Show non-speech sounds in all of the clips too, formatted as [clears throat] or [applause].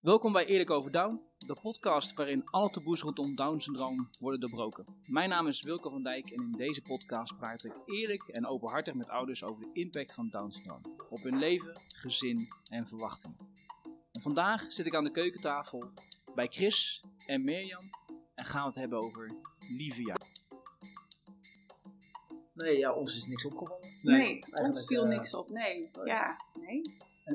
Welkom bij Eerlijk over Down, de podcast waarin alle taboes rondom Down-syndroom worden doorbroken. Mijn naam is Wilke van Dijk en in deze podcast praat ik eerlijk en openhartig met ouders over de impact van Down-syndroom op hun leven, gezin en verwachtingen. En vandaag zit ik aan de keukentafel bij Chris en Mirjam en gaan we het hebben over Livia. Nee, ja, ons is niks opgevallen. Nee, ons viel eh, niks op. Nee, nee. ja, nee.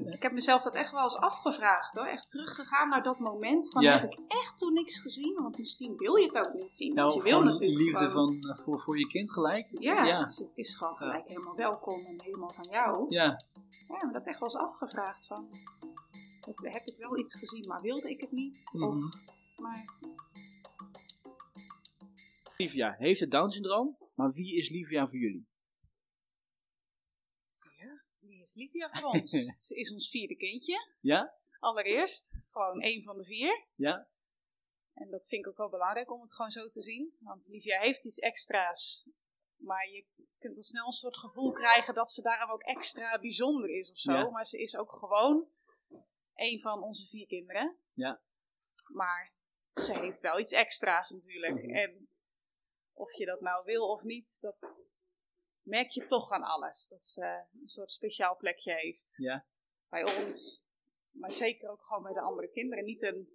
Ik heb mezelf dat echt wel eens afgevraagd hoor. Echt teruggegaan naar dat moment van Ja. heb ik echt toen niks gezien? Want misschien wil je het ook niet zien. Nou, want je wil natuurlijk liefde gewoon- van, eh, voor, voor je kind gelijk. Ja, ja. dus het is gewoon gelijk helemaal welkom en helemaal van jou. Ja, Ja, maar dat echt wel eens afgevraagd van... Heb, heb ik wel iets gezien, maar wilde ik het niet? Of, maar Livia heeft het Down-syndroom, maar wie is Livia voor jullie? wie is Livia voor ons? [laughs] Ze is ons vierde kindje. Ja? Allereerst, gewoon één van de vier. Ja? En dat vind ik ook wel belangrijk om het gewoon zo te zien. Want Livia heeft iets extra's. Maar je kunt al snel een soort gevoel krijgen dat ze daarom ook extra bijzonder is of zo. Ja. Maar ze is ook gewoon een van onze vier kinderen. Ja. Maar ze heeft wel iets extra's natuurlijk. Mhm. En of je dat nou wil of niet, dat merk je toch aan alles. Dat ze een soort speciaal plekje heeft. Ja. Bij ons. Maar zeker ook gewoon bij de andere kinderen. Niet een,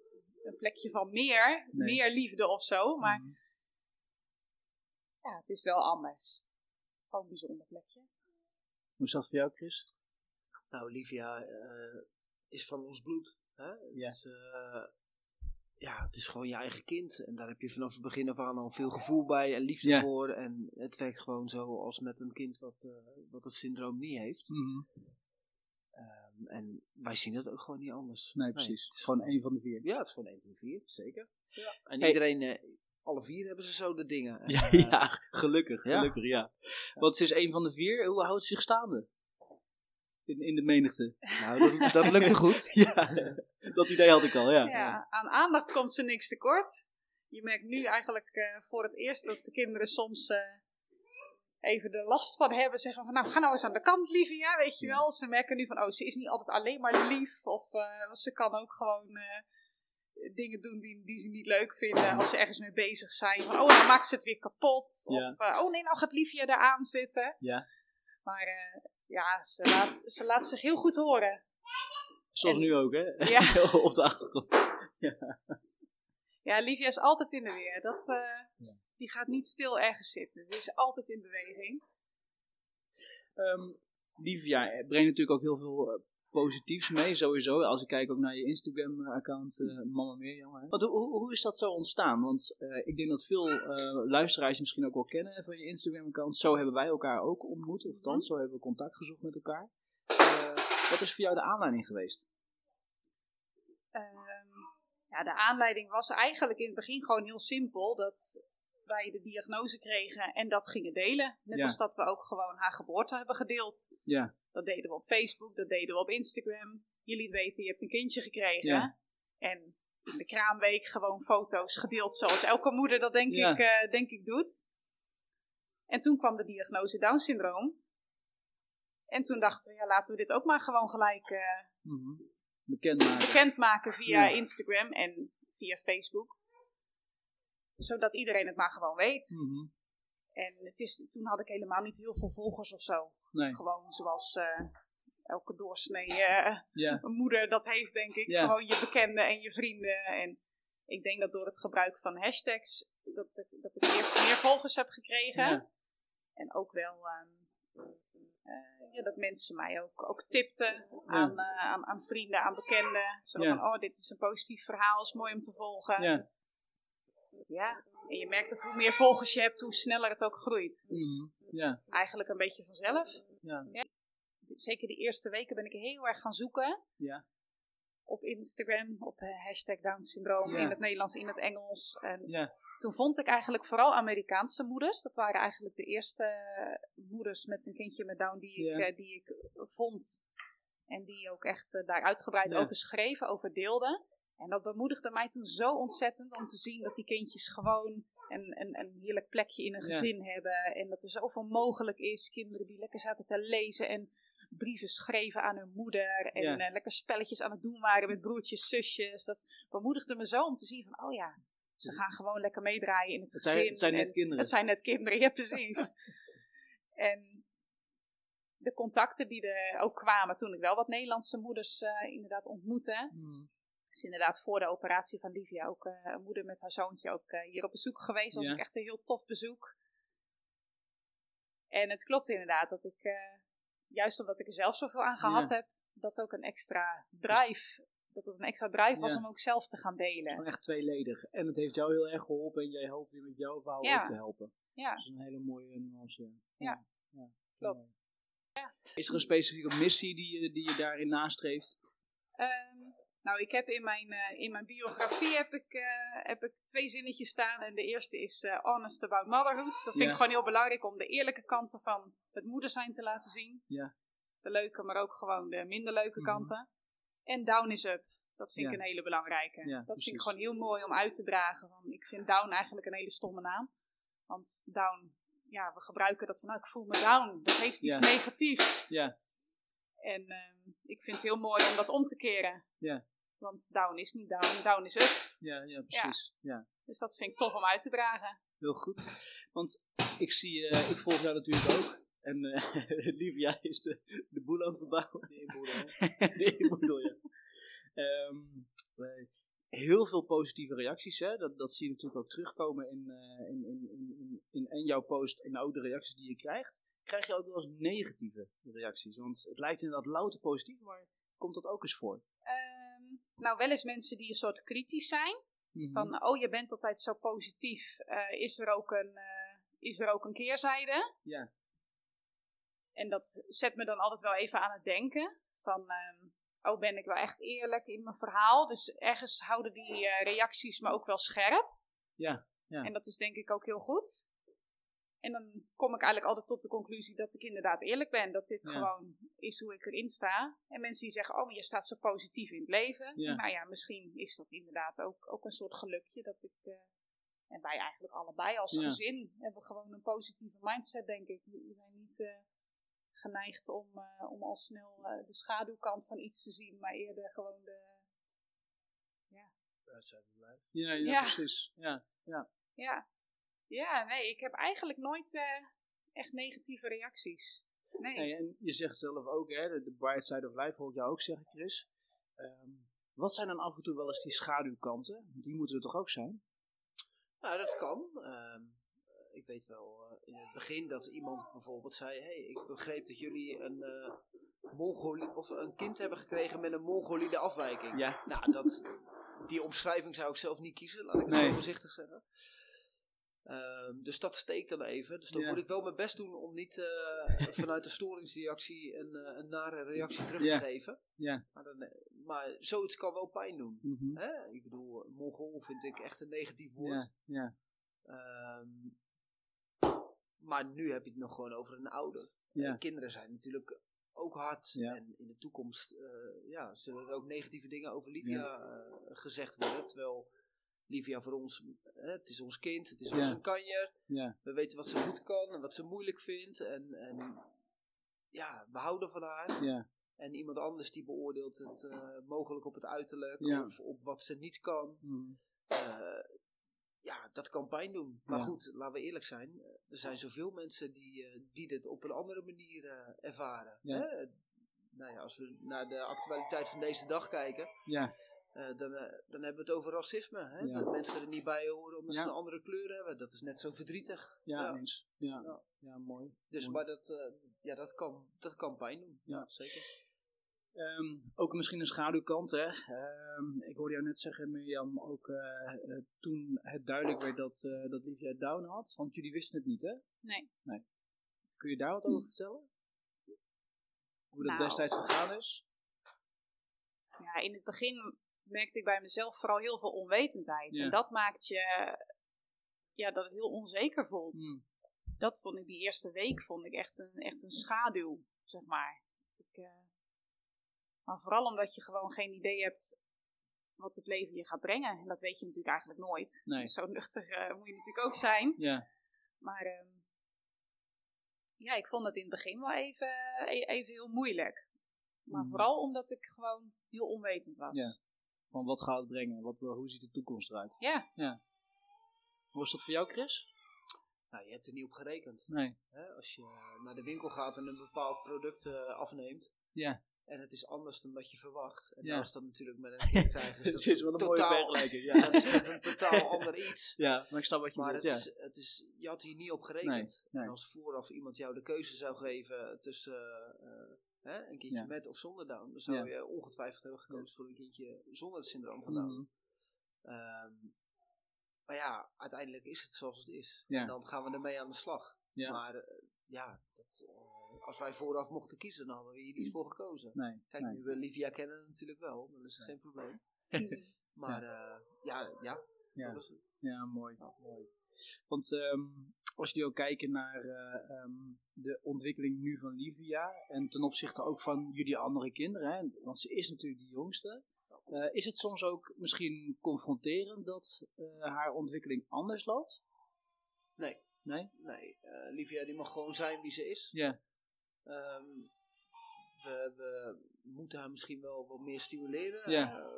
een plekje van meer, Nee. meer liefde of zo. Maar Mhm. ja, het is wel anders. Gewoon een bijzonder plekje. Hoe is dat voor jou, Chris? nou, Olivia eh, is van ons bloed. Hè? Ja. eh, ja, het is gewoon je eigen kind. En daar heb je vanaf het begin af aan al veel gevoel bij en liefde Ja. voor. En het werkt gewoon zo als met een kind wat, eh, wat het syndroom niet heeft. Mhm. Ehm, en wij zien het ook gewoon niet anders. Nee, precies. het Het is gewoon één van de vier. Ja, het is gewoon één van de vier, zeker. Ja. En Hey. iedereen, eh, alle vier hebben ze zo de dingen. [laughs] En, Ja, eh, ja, gelukkig, ja. gelukkig, ja. Want ze is één van de vier. Hoe houdt ze zich staande? In, in de menigte. Nou, dat, dat lukte goed. [laughs] Ja, dat idee had ik al, ja. Ja, aan aandacht komt ze niks tekort. Je merkt nu eigenlijk eh, voor het eerst dat de kinderen soms eh, even er last van hebben. Zeggen van, nou ga nou eens aan de kant, Livia, weet je Ja. wel. Ze merken nu van, oh, ze is niet altijd alleen maar lief. Of eh, ze kan ook gewoon eh, dingen doen die, die ze niet leuk vinden als ze ergens mee bezig zijn. Van, oh, dan maakt ze het weer kapot. Ja. Of, eh, oh nee, nou gaat Livia eraan zitten. Ja. Maar eh, ja, ze laat, ze laat zich heel goed horen. Zoals En- nu ook, hè? Ja. [laughs] Op de achtergrond. Ja, Livia is altijd in de weer. Dat, eh, Ja. Die gaat niet stil ergens zitten. Die is altijd in beweging. Ehm Livia brengt natuurlijk ook heel veel eh, positiefs mee, sowieso. Als ik kijk ook naar je Instagram-account, eh Mama Mirjam. hè. Want hoe, hoe, is dat zo ontstaan? Want eh, ik denk dat veel eh, luisteraars je misschien ook wel kennen van je Instagram-account. Zo hebben wij elkaar ook ontmoet, of althans, zo hebben we contact gezocht met elkaar. Eh, wat is voor jou de aanleiding geweest? Ehm, ja, de aanleiding was eigenlijk in het begin gewoon heel simpel. Dat wij de diagnose kregen en dat gingen delen. Net Ja. als dat we ook gewoon haar geboorte hebben gedeeld. Ja, Dat deden we op Facebook, dat deden we op Instagram. Je liet weten, je hebt een kindje gekregen. Ja. En in de kraamweek gewoon foto's gedeeld zoals elke moeder dat denk, ik, eh, denk ik doet. En toen kwam de diagnose Down syndroom. En toen dachten we, ja, laten we dit ook maar gewoon gelijk bekend maken. bekendmaken via. Instagram en via Facebook. Zodat iedereen het maar gewoon weet. Mhm. En het is, toen had ik helemaal niet heel veel volgers of zo. Nee, Gewoon zoals eh, elke doorsnee ja. [laughs] moeder dat heeft, denk ik. Ja. Gewoon je bekenden en je vrienden. En ik denk dat door het gebruik van hashtags, dat, ik- dat ik meer, meer volgers heb gekregen. En ook wel ehm, eh, ja, dat mensen mij ook, ook tipten aan, aan, aan vrienden, aan bekenden. Zo van, oh, dit is een positief verhaal, is mooi om te volgen. Ja. En je merkt dat hoe meer volgers je hebt, hoe sneller het ook groeit. Dus ja. eigenlijk een beetje vanzelf. Ja. Zeker de eerste weken ben ik heel erg gaan zoeken Ja. op Instagram, op eh, hashtag Down syndroom, in het Nederlands, in het Engels. En Ja. toen vond ik eigenlijk vooral Amerikaanse moeders. Dat waren eigenlijk de eerste eh, moeders met een kindje met Down die ik, eh, die ik vond. En die ook echt daar uitgebreid over schreven, over deelden. En dat bemoedigde mij toen zo ontzettend om te zien dat die kindjes gewoon een, een, een heerlijk plekje in een Ja. gezin hebben. En dat er zoveel mogelijk is. Kinderen die lekker zaten te lezen en brieven schreven aan hun moeder. En Ja. eh, lekker spelletjes aan het doen waren met broertjes, zusjes. Dat bemoedigde me zo om te zien van, oh ja, ze gaan gewoon lekker meedraaien in het, Het gezin. zijn, het zijn net En- kinderen. het zijn net kinderen, [laughs] ja precies. en de contacten die er ook kwamen toen ik wel wat Nederlandse moeders eh, inderdaad ontmoette. Mm. Is inderdaad voor de operatie van Livia ook eh, een moeder met haar zoontje ook eh, hier op bezoek geweest. Dat was Ja. ook echt een heel tof bezoek. En het klopt inderdaad dat ik, eh, juist omdat ik er zelf zoveel aan gehad Ja. heb, dat ook een extra drive, dat het een extra drive was Ja. om ook zelf te gaan delen. Echt tweeledig. En het heeft jou heel erg geholpen en jij hoopt weer met jouw verhaal Ja. ook te helpen. Ja. Dat is een hele mooie nuance. Ja. ja. Klopt. Is er een specifieke missie die je, die je daarin nastreeft? Ehm, nou, ik heb in mijn, eh, in mijn biografie heb ik, eh, heb ik twee zinnetjes staan. En de eerste is eh, honest about motherhood. Dat vind Ja. ik gewoon heel belangrijk om de eerlijke kanten van het moeder zijn te laten zien. Ja. De leuke, maar ook gewoon de minder leuke Mhm. kanten. En down is up. Dat vind ik een hele belangrijke. Ja, dat precies. vind ik gewoon heel mooi om uit te dragen. Want ik vind down eigenlijk een hele stomme naam. Want down, ja, we gebruiken dat van, nou, ik voel me down. Dat heeft iets negatiefs. Ja, En ehm, ik vind het heel mooi om dat om te keren. Ja. Want down is niet down, down is up. ja, ja precies. Ja. Dus dat vind ik tof om uit te dragen. Heel goed. Want ik zie, eh, ik volg jou natuurlijk ook. En eh [laughs] Livia is de, de boel aan het verbouwen. De inboedel. [laughs] de inboedel, ja. Ehm, eh, heel veel positieve reacties, hè? Dat, dat zie je natuurlijk ook terugkomen in, eh, in, in, in, in, in en jouw post en ook de reacties die je krijgt. Krijg je ook wel eens negatieve reacties? Want het lijkt inderdaad louter positief, maar komt dat ook eens voor? Nou, wel eens mensen die een soort kritisch zijn. Mhm. Van, oh, je bent altijd zo positief. Eh, is, er ook een, eh, is er ook een keerzijde? Ja. En dat zet me dan altijd wel even aan het denken. Van, ehm, oh, ben ik wel echt eerlijk in mijn verhaal? Dus ergens houden die eh, reacties me ook wel scherp. Ja, ja. En dat is denk ik ook heel goed. En dan kom ik eigenlijk altijd tot de conclusie dat ik inderdaad eerlijk ben. Dat dit Ja. gewoon is hoe ik erin sta. En mensen die zeggen, oh, maar je staat zo positief in het leven. Ja. Nou ja, misschien is dat inderdaad ook, ook een soort gelukje. Dat ik, eh, en wij eigenlijk allebei als Ja. gezin hebben gewoon een positieve mindset, denk ik. We zijn niet eh, geneigd om, eh, om al snel eh, de schaduwkant van iets te zien. Maar eerder gewoon de... Daar zijn we blij. Ja, ja, Ja. precies. Ja. Ja, ja nee, ik heb eigenlijk nooit eh, echt negatieve reacties. Nee. Hey, en je zegt zelf ook, hè, de, de bright side of life hoor ik jou ook zeggen, Chris. Ehm, wat zijn dan af en toe wel eens die schaduwkanten? Die moeten er toch ook zijn? Nou, dat kan. Ehm, ik weet wel eh, in het begin dat iemand bijvoorbeeld zei: hey, ik begreep dat jullie een, eh Mongolie, of een kind hebben gekregen met een mongoliede afwijking. Ja. Nou, dat, die omschrijving zou ik zelf niet kiezen, laat ik het Nee. zo voorzichtig zeggen. Ehm, dus dat steekt dan even. Dus dan Ja. moet ik wel mijn best doen om niet eh, [laughs] vanuit de storingsreactie een, eh, een nare reactie terug Ja. te geven. Ja. Maar, dan, eh, maar zoiets kan wel pijn doen. Mhm. Hè? Ik bedoel, Mongool vind ik echt een negatief woord. Ja, ja, Ehm, maar nu heb je het nog gewoon over een ouder. En kinderen zijn natuurlijk ook hard. En in de toekomst ja, zullen er ook negatieve dingen over Livia gezegd worden. Terwijl Livia voor ons, het is ons kind, het is ons een kanjer. We weten wat ze goed kan en wat ze moeilijk vindt. En, en ja, we houden van haar. ja, En iemand anders die beoordeelt het eh, mogelijk op het uiterlijk of op wat ze niet kan. Mhm. Eh, ja, dat kan pijn doen. Maar Ja. goed, laten we eerlijk zijn. eh, Er zijn zoveel mensen die, die dit op een andere manier ervaren. Ja. Hè? Nou ja, als we naar de actualiteit van deze dag kijken, ja, eh, dan, eh, dan hebben we het over racisme. Hè? Ja. Dat mensen er niet bij horen omdat Ja. ze een andere kleur hebben. Dat is net zo verdrietig. ja, Ja. eens. Ja, Ja. ja. mooi. Dus, Mooi. maar dat, eh, ja, dat, kan, dat kan pijn doen. Ja. zeker. Ehm, ook misschien een schaduwkant, hè. Ehm, ik hoorde jou net zeggen, Mirjam, ook toen het duidelijk werd dat, eh dat Livia Down had. Want jullie wisten het niet, hè? Nee. Kun je daar wat over vertellen? Hoe dat Nou. destijds gegaan is? Ja, in het begin merkte ik bij mezelf vooral heel veel onwetendheid. Ja. En dat maakt je ja, dat het heel onzeker voelt. Hmm. Dat vond ik die eerste week vond ik echt een, echt een schaduw, zeg maar. Ik, eh, maar vooral omdat je gewoon geen idee hebt wat het leven je gaat brengen. En dat weet je natuurlijk eigenlijk nooit. Nee. Zo nuchter eh, moet je natuurlijk ook zijn. Ja, Maar ehm, ja, ik vond het in het begin wel even, e- even heel moeilijk. Maar Mhm. vooral omdat ik gewoon heel onwetend was. Ja. Van wat gaat het brengen? Wat, hoe ziet de toekomst eruit? Ja. Hoe is dat voor jou, Chris? Nou, je hebt er niet op gerekend. Nee. Hè? Als je naar de winkel gaat en een bepaald product eh, afneemt. Ja. En het is anders dan dat je verwacht. En Ja. als dat natuurlijk met een krijgen, is [laughs] Het dat is wel een totaal, mooie vergelijking. Ja, [laughs] dan Ja. is dat een totaal ander iets. [laughs] ja, maar ik snap wat je Maar bedoelt. het Ja. is, het is, je had hier niet op gerekend. nee. En als vooraf iemand jou de keuze zou geven tussen eh, hè, een kindje Ja. met of zonder Down, dan zou Ja. je ongetwijfeld hebben gekozen voor een kindje zonder het syndroom van Down. Mhm. Ehm, maar ja, uiteindelijk is het zoals het is. En dan gaan we ermee aan de slag. Maar eh, ja, dat, eh, als wij vooraf mochten kiezen, dan hadden we hier niet voor gekozen. Nee. Kijk, nee. nu we Livia kennen natuurlijk wel, dan is het Nee. geen probleem. [laughs] Maar ja, ja, ja, Ja. dat was het. Ja, mooi. mooi. Want ehm, als jullie ook kijken naar eh, ehm, de ontwikkeling nu van Livia en ten opzichte ook van jullie andere kinderen, hè, want ze is natuurlijk de jongste, eh, is het soms ook misschien confronterend dat eh, haar ontwikkeling anders loopt? Nee, Nee? nee. Livia die mag gewoon zijn wie ze is. Ja, Ehm, we, we moeten haar misschien wel wat meer stimuleren. Ja.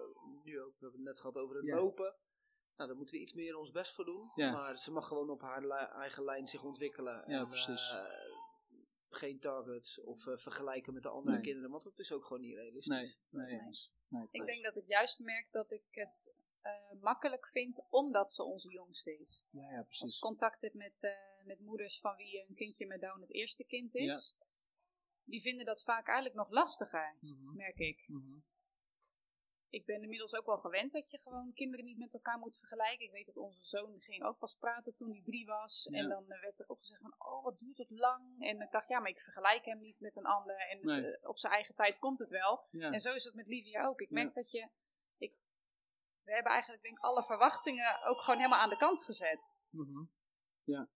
Nu ook, we hebben het net gehad over het lopen. Nou, daar moeten we iets meer ons best voor doen. Ja. Maar ze mag gewoon op haar li- eigen lijn zich ontwikkelen. Ja, en, precies. eh, geen targets of eh, vergelijken met de andere Nee. kinderen, want dat is ook gewoon niet realistisch. nee. nee, nee. Ik denk dat ik juist merk dat ik het eh, makkelijk vind omdat ze onze jongste is. Ja, ja, Als precies. ik contact heb met, eh, met moeders van wie een kindje met Down het eerste kind is, die vinden dat vaak eigenlijk nog lastiger, Mhm, merk ik. mhm. Ik ben inmiddels ook wel gewend dat je gewoon kinderen niet met elkaar moet vergelijken. Ik weet dat onze zoon ging ook pas praten toen hij drie was. Ja. En dan werd er ook gezegd van, oh wat duurt het lang. En ik dacht, ja, maar ik vergelijk hem niet met een ander. En Nee. eh, op zijn eigen tijd komt het wel. Ja. En zo is het met Livia ook. Ik Ja. merk dat je, ik, we hebben eigenlijk denk ik alle verwachtingen ook gewoon helemaal aan de kant gezet. mhm. Ja,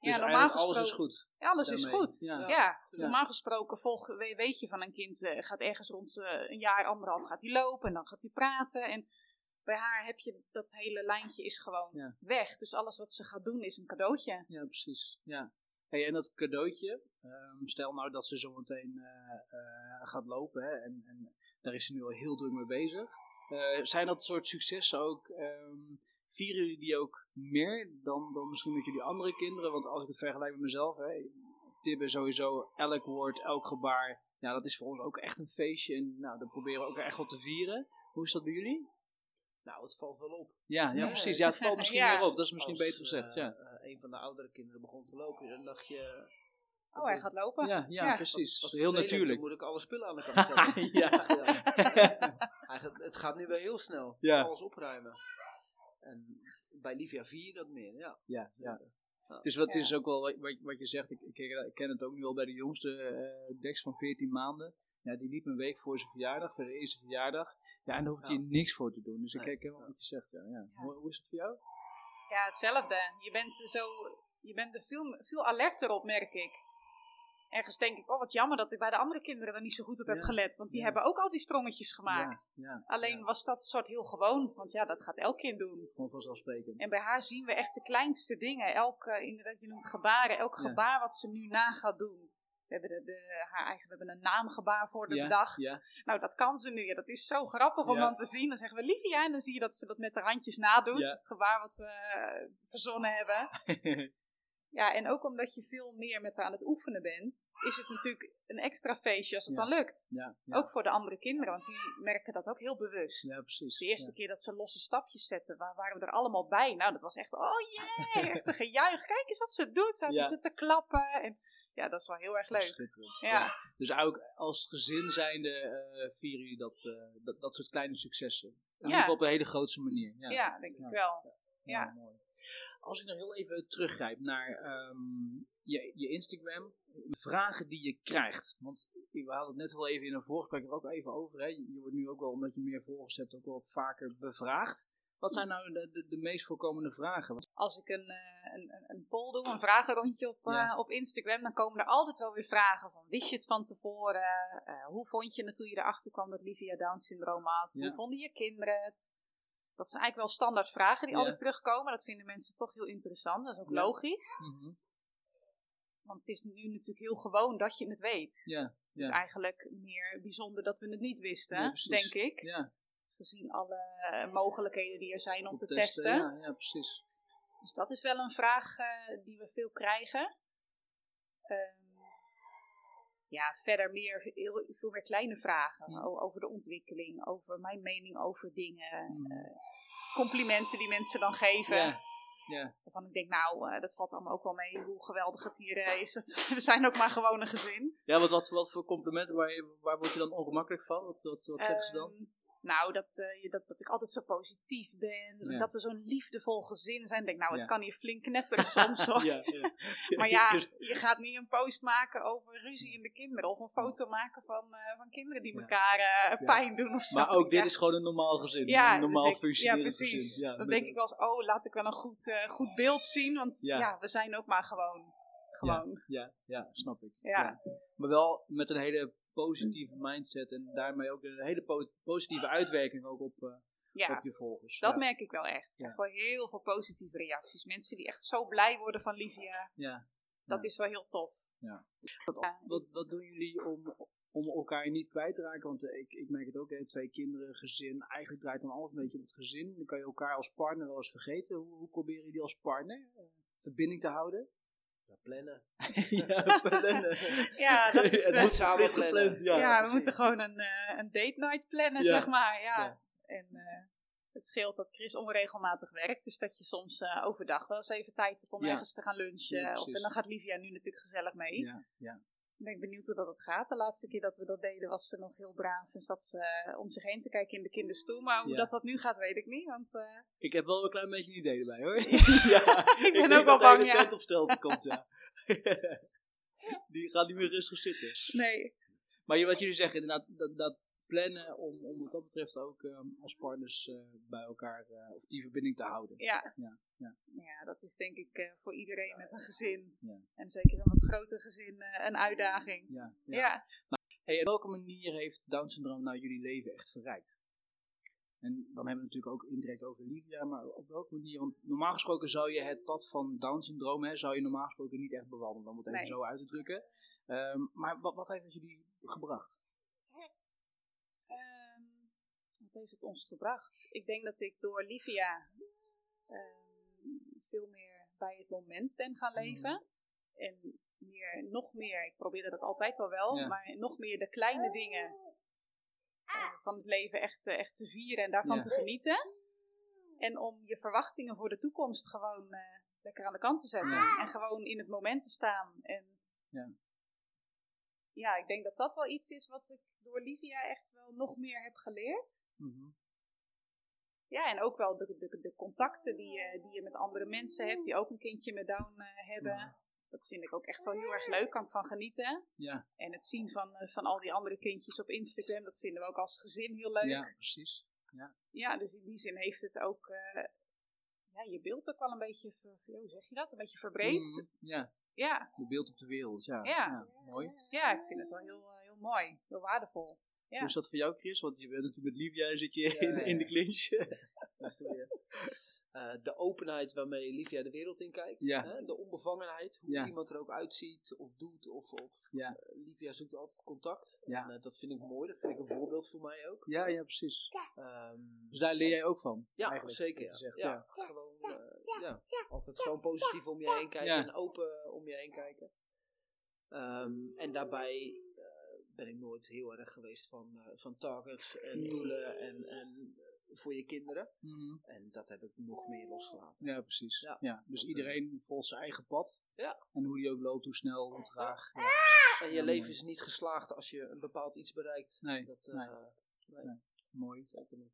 Dus normaal gesproken. alles is goed. Ja, alles is goed. Ja. Ja, Ja, normaal gesproken volg, we- weet je van een kind eh, gaat ergens rond eh, een jaar, anderhalf gaat hij lopen en dan gaat hij praten. En bij haar heb je dat hele lijntje is gewoon Ja. weg. Dus alles wat ze gaat doen is een cadeautje. Ja, precies. Ja. Hey, en dat cadeautje, ehm, stel nou dat ze zometeen eh eh, gaat lopen hè, en, en daar is ze nu al heel druk mee bezig. Eh, zijn dat soort successen ook, ehm, vieren jullie die ook meer dan, dan misschien met jullie andere kinderen? Want als ik het vergelijk met mezelf, hè, Tibbe sowieso, elk woord, elk gebaar, ja, dat is voor ons ook echt een feestje en nou, dat proberen we ook echt wel te vieren. Hoe is dat bij jullie? Nou, het valt wel op. Ja, ja Ja, precies. Ja, het valt [laughs] misschien Ja. meer op. Dat is misschien Als, beter gezegd. eh, Ja. eh, een van de oudere kinderen begon te lopen, dan dacht je... Oh, hij gaat lopen. Ja, ja, Ja. precies. Wat heel vervelend, natuurlijk. Dan moet ik alle spullen aan de kant zetten. ja. Hij gaat, het gaat nu wel heel snel. Ja. Alles opruimen. En bij Livia 4 dat meer, ja. Ja, ja. Ja. Dus wat Ja. is ook wel wat, wat- je zegt, ik, ik, ik ken het ook nu al bij de jongste eh Dex van 14 maanden. Ja, die liep een week voor zijn verjaardag, voor de eerste verjaardag. Ja, en daar hoeft Ja. hij niks voor te doen. Dus ik kijk helemaal wat je zegt. Ja, ja. Hoe, hoe is het voor jou? Ja, hetzelfde. Je bent zo, je bent er veel, veel alerter op, merk ik. Ergens denk ik, oh wat jammer dat ik bij de andere kinderen er niet zo goed op heb gelet. Want die hebben ook al die sprongetjes gemaakt. Alleen was dat soort heel gewoon, want ja, dat gaat elk kind doen. Gewoon vanzelfsprekend. En bij haar zien we echt de kleinste dingen. Elk, inderdaad, je noemt gebaren, elk gebaar wat ze nu na gaat doen. We hebben, de, de, haar eigen, we hebben een naamgebaar voor de Ja, bedacht. ja. Nou, dat kan ze nu. Ja, dat is zo grappig om Ja. dan te zien. Dan zeggen we Livia en dan zie je dat ze dat met haar handjes nadoet. Het gebaar wat we eh, verzonnen hebben. [laughs] Ja, en ook omdat je veel meer met haar aan het oefenen bent, is het natuurlijk een extra feestje als het Ja. dan lukt. ja, ja. Ook voor de andere kinderen, want die merken dat ook heel bewust. ja, precies. De eerste keer dat ze losse stapjes zetten, waar, waren we er allemaal bij. Nou, dat was echt, oh jee, [laughs] echt een gejuich. Kijk eens wat ze doet. Zaten ze te klappen. En, ja, dat is wel heel erg leuk. Ja, Dus ook als gezin zijnde eh vieren jullie dat, eh, dat, dat soort kleine successen. Geval op een hele grootse manier. Ja. denk Ja. ik wel. Ja. mooi. Als ik nog heel even teruggrijp naar ehm, je, je Instagram, vragen die je krijgt. Want we hadden het net wel even in een voorgesprek er ook even over. Hè. Je, je wordt nu ook wel, omdat je meer volgers hebt, ook wel vaker bevraagd. Wat zijn nou de, de, de meest voorkomende vragen? Als ik een, eh, een, een- een poll doe, een vragenrondje op, eh, op Instagram, dan komen er altijd wel weer vragen van, wist je het van tevoren? Eh, hoe vond je het toen je erachter kwam dat Livia Down syndroom had? Ja. Hoe vonden je kinderen het? Dat zijn eigenlijk wel standaard vragen die Ja. altijd terugkomen. Dat vinden mensen toch heel interessant. Dat is ook Ja. logisch. Mhm. Want het is nu natuurlijk heel gewoon dat je het weet. Ja, Het is ja. eigenlijk meer bijzonder dat we het niet wisten, denk ik. ja. Gezien alle mogelijkheden die er zijn om Om te testen. Ja, ja, precies. Dus dat is wel een vraag eh, die we veel krijgen. Ehm, ja, verder meer, heel, veel meer kleine vragen. Ja. Over de ontwikkeling, over mijn mening over dingen. Eh, complimenten die mensen dan geven. Ja, ja. Waarvan ik denk, nou, eh, dat valt allemaal ook wel mee. Hoe geweldig het hier eh, is. [laughs] We zijn ook maar gewoon een gezin. ja wat, wat, wat voor complimenten, waar, waar word je dan ongemakkelijk van? Wat, wat, wat zeggen ze dan? Nou, dat, eh, dat, dat ik altijd zo positief ben. Ja. Dat we zo'n liefdevol gezin zijn. Ik denk, nou, het Ja. kan hier flink knetteren soms [laughs] hoor. ja, ja. [laughs] Maar ja, [laughs] je gaat niet een post maken over ruzie in de kinderen. Of een foto maken van, eh, van kinderen die elkaar eh, pijn doen of zo. Maar ook dit is gewoon een normaal gezin. een normaal dus ik- ja, precies. gezin. Dan denk ik wel eens, oh, laat ik wel een goed, goed beeld zien. Want Ja. ja. we zijn ook maar gewoon. Gewoon. Ja, ja, snap ik. Ja. Maar wel met een hele positieve mindset en daarmee ook een hele po- positieve uitwerking ook op, eh, Ja, op je volgers. dat ja. merk ik wel echt. Ja. heel veel positieve reacties. Mensen die echt zo blij worden van Livia. Ja. Dat Ja. is wel heel tof. Wat, wat, wat doen jullie om, om elkaar niet kwijt te raken? Want eh, ik, ik merk het ook, hè, twee kinderen, gezin. Eigenlijk draait dan alles een beetje om het gezin. Dan kan je elkaar als partner wel eens vergeten. Hoe, hoe proberen jullie als partner eh, verbinding te houden? Ja, plannen. [laughs] ja, [laughs] plannen. [laughs] Ja, dat is, Het eh, moet samen plannen. gepland, Ja, Ja, we precies. moeten gewoon een, eh, een date night plannen, Ja. zeg maar. Ja. Ja. En eh, het scheelt dat Chris onregelmatig werkt. Dus dat je soms eh, overdag wel eens even tijd hebt om Ja. ergens te gaan lunchen. Ja, of, en dan gaat Livia nu natuurlijk gezellig mee. ja, ja. Ik ben benieuwd hoe dat het gaat. De laatste keer dat we dat deden was ze nog heel braaf. En zat ze eh, om zich heen te kijken in de kinderstoel. Maar hoe Ja. dat, dat nu gaat, weet ik niet. Want eh, Ik heb wel een klein beetje een idee erbij hoor. [laughs] [laughs] ik ben ook wel bang, ja. op stelte komt, ja. [laughs] Die gaat niet meer rustig zitten. Nee. Maar wat jullie zeggen, inderdaad, dat, dat plannen om, om wat dat betreft ook ehm, als partners eh, bij elkaar, eh, of die verbinding te houden. Ja. Ja, ja. ja, dat is denk ik eh, voor iedereen met een gezin. En zeker een wat groter gezin een uitdaging. Ja, Ja. ja. Hey, op welke manier heeft Down syndroom nou jullie leven echt verrijkt? En dan hebben we het natuurlijk ook indirect over Livia, maar op welke manier? Want normaal gesproken zou je het pad van Down syndroom, hè, zou je normaal gesproken niet echt bewandelen, om het even Nee. zo uit te drukken. Ehm, maar wat, wat heeft het jullie gebracht? Ehm, wat heeft het ons gebracht? Ik denk dat ik door Livia ehm, veel meer bij het moment ben gaan leven. En meer, nog meer, ik probeerde dat altijd al wel, Ja. maar nog meer de kleine dingen eh, van het leven echt, eh, echt te vieren en daarvan Ja. te genieten. En om je verwachtingen voor de toekomst gewoon eh, lekker aan de kant te zetten. En gewoon in het moment te staan. En Ja. Ja, ik denk dat dat wel iets is wat ik door Livia echt wel nog meer heb geleerd. Mhm. Ja, en ook wel de, de, de contacten die je, die je met andere mensen hebt, die ook een kindje met Down eh, hebben. Ja. Dat vind ik ook echt wel heel erg leuk, kan ik van genieten. Ja, En het zien van, eh, van al die andere kindjes op Instagram, dat vinden we ook als gezin heel leuk. ja, Ja, precies. dus in die zin heeft het ook eh, ja, je beeld ook wel een beetje, ver, hoe zeg je dat, een beetje verbreed. Mhm. Ja, Ja, de beeld op de wereld, ja. Ja. mooi. ja, ik vind het wel heel, eh, heel mooi, heel waardevol. Ja. Hoe is dat voor jou, Chris? Want je bent natuurlijk met Livia, zit je Ja, in, ja, in de ja. clinch. Dat is de, eh, de openheid waarmee Livia de wereld in kijkt. Ja. Hè? De onbevangenheid, hoe Ja. iemand er ook uitziet of doet. Of, of Ja. eh, Livia zoekt altijd contact. Ja. En, eh, dat vind ik mooi, dat vind ik een voorbeeld voor mij ook. ja, ja, precies. Ehm, Dus daar leer jij ook van. ja, eigenlijk, zeker. zegt, ja. ja. Gewoon, eh, ja. Altijd gewoon positief om je heen kijken Ja. en open om je heen kijken. Ehm, en daarbij ben ik nooit heel erg geweest van, eh, van targets en doelen en, en voor je kinderen. Mhm. En dat heb ik nog meer losgelaten. Ja, precies. Ja. Ja, Dus dat, iedereen volgt zijn eigen pad. Ja. En hoe die ook loopt, hoe snel, hoe traag. Ja. En je Ja, leven mooi. is niet geslaagd als je een bepaald iets bereikt. Nee, Dat, nee. eh, nee. Nee. Mooi. Zeker niet.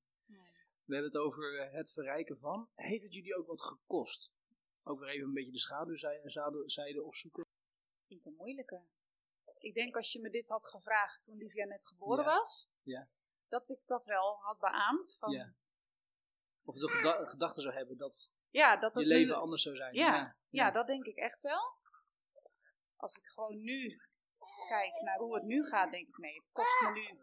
We hebben het over eh, het verrijken van. Heeft het jullie ook wat gekost? Ook weer even een beetje de schaduwzijde zijde- zijde opzoeken. Ik vind het een moeilijke. Ik denk als je me dit had gevraagd toen Livia net geboren Ja. was, Ja. Dat ik dat wel had beaamd. Van, Ja. Of de geda- gedachte zou hebben dat ja, dat je het leven nu, anders zou zijn. Ja, ja, dat denk ik echt wel. Als ik gewoon nu kijk naar hoe het nu gaat, denk ik nee, het kost me nu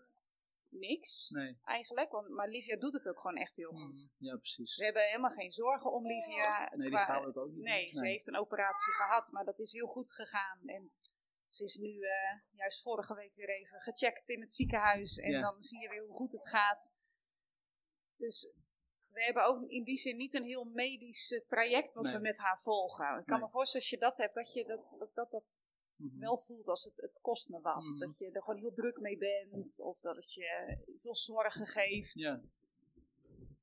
niks Nee. eigenlijk. Want, maar Livia doet het ook gewoon echt heel Mhm. goed. Ja, precies. We hebben helemaal geen zorgen om Livia. Nee, die gaan we het ook niet Nee, ze heeft een operatie gehad, maar dat is heel goed gegaan. En ze is nu eh, juist vorige week weer even gecheckt in het ziekenhuis. En Ja. dan zie je weer hoe goed het gaat. Dus we hebben ook in die zin niet een heel medisch eh, traject wat Nee. we met haar volgen. Ik kan Nee. me voorstellen als je dat hebt, dat je dat, dat, dat, dat Mhm. wel voelt als het, het kost me wat. Mhm. Dat je er gewoon heel druk mee bent. Of dat het je veel zorgen geeft. Ja.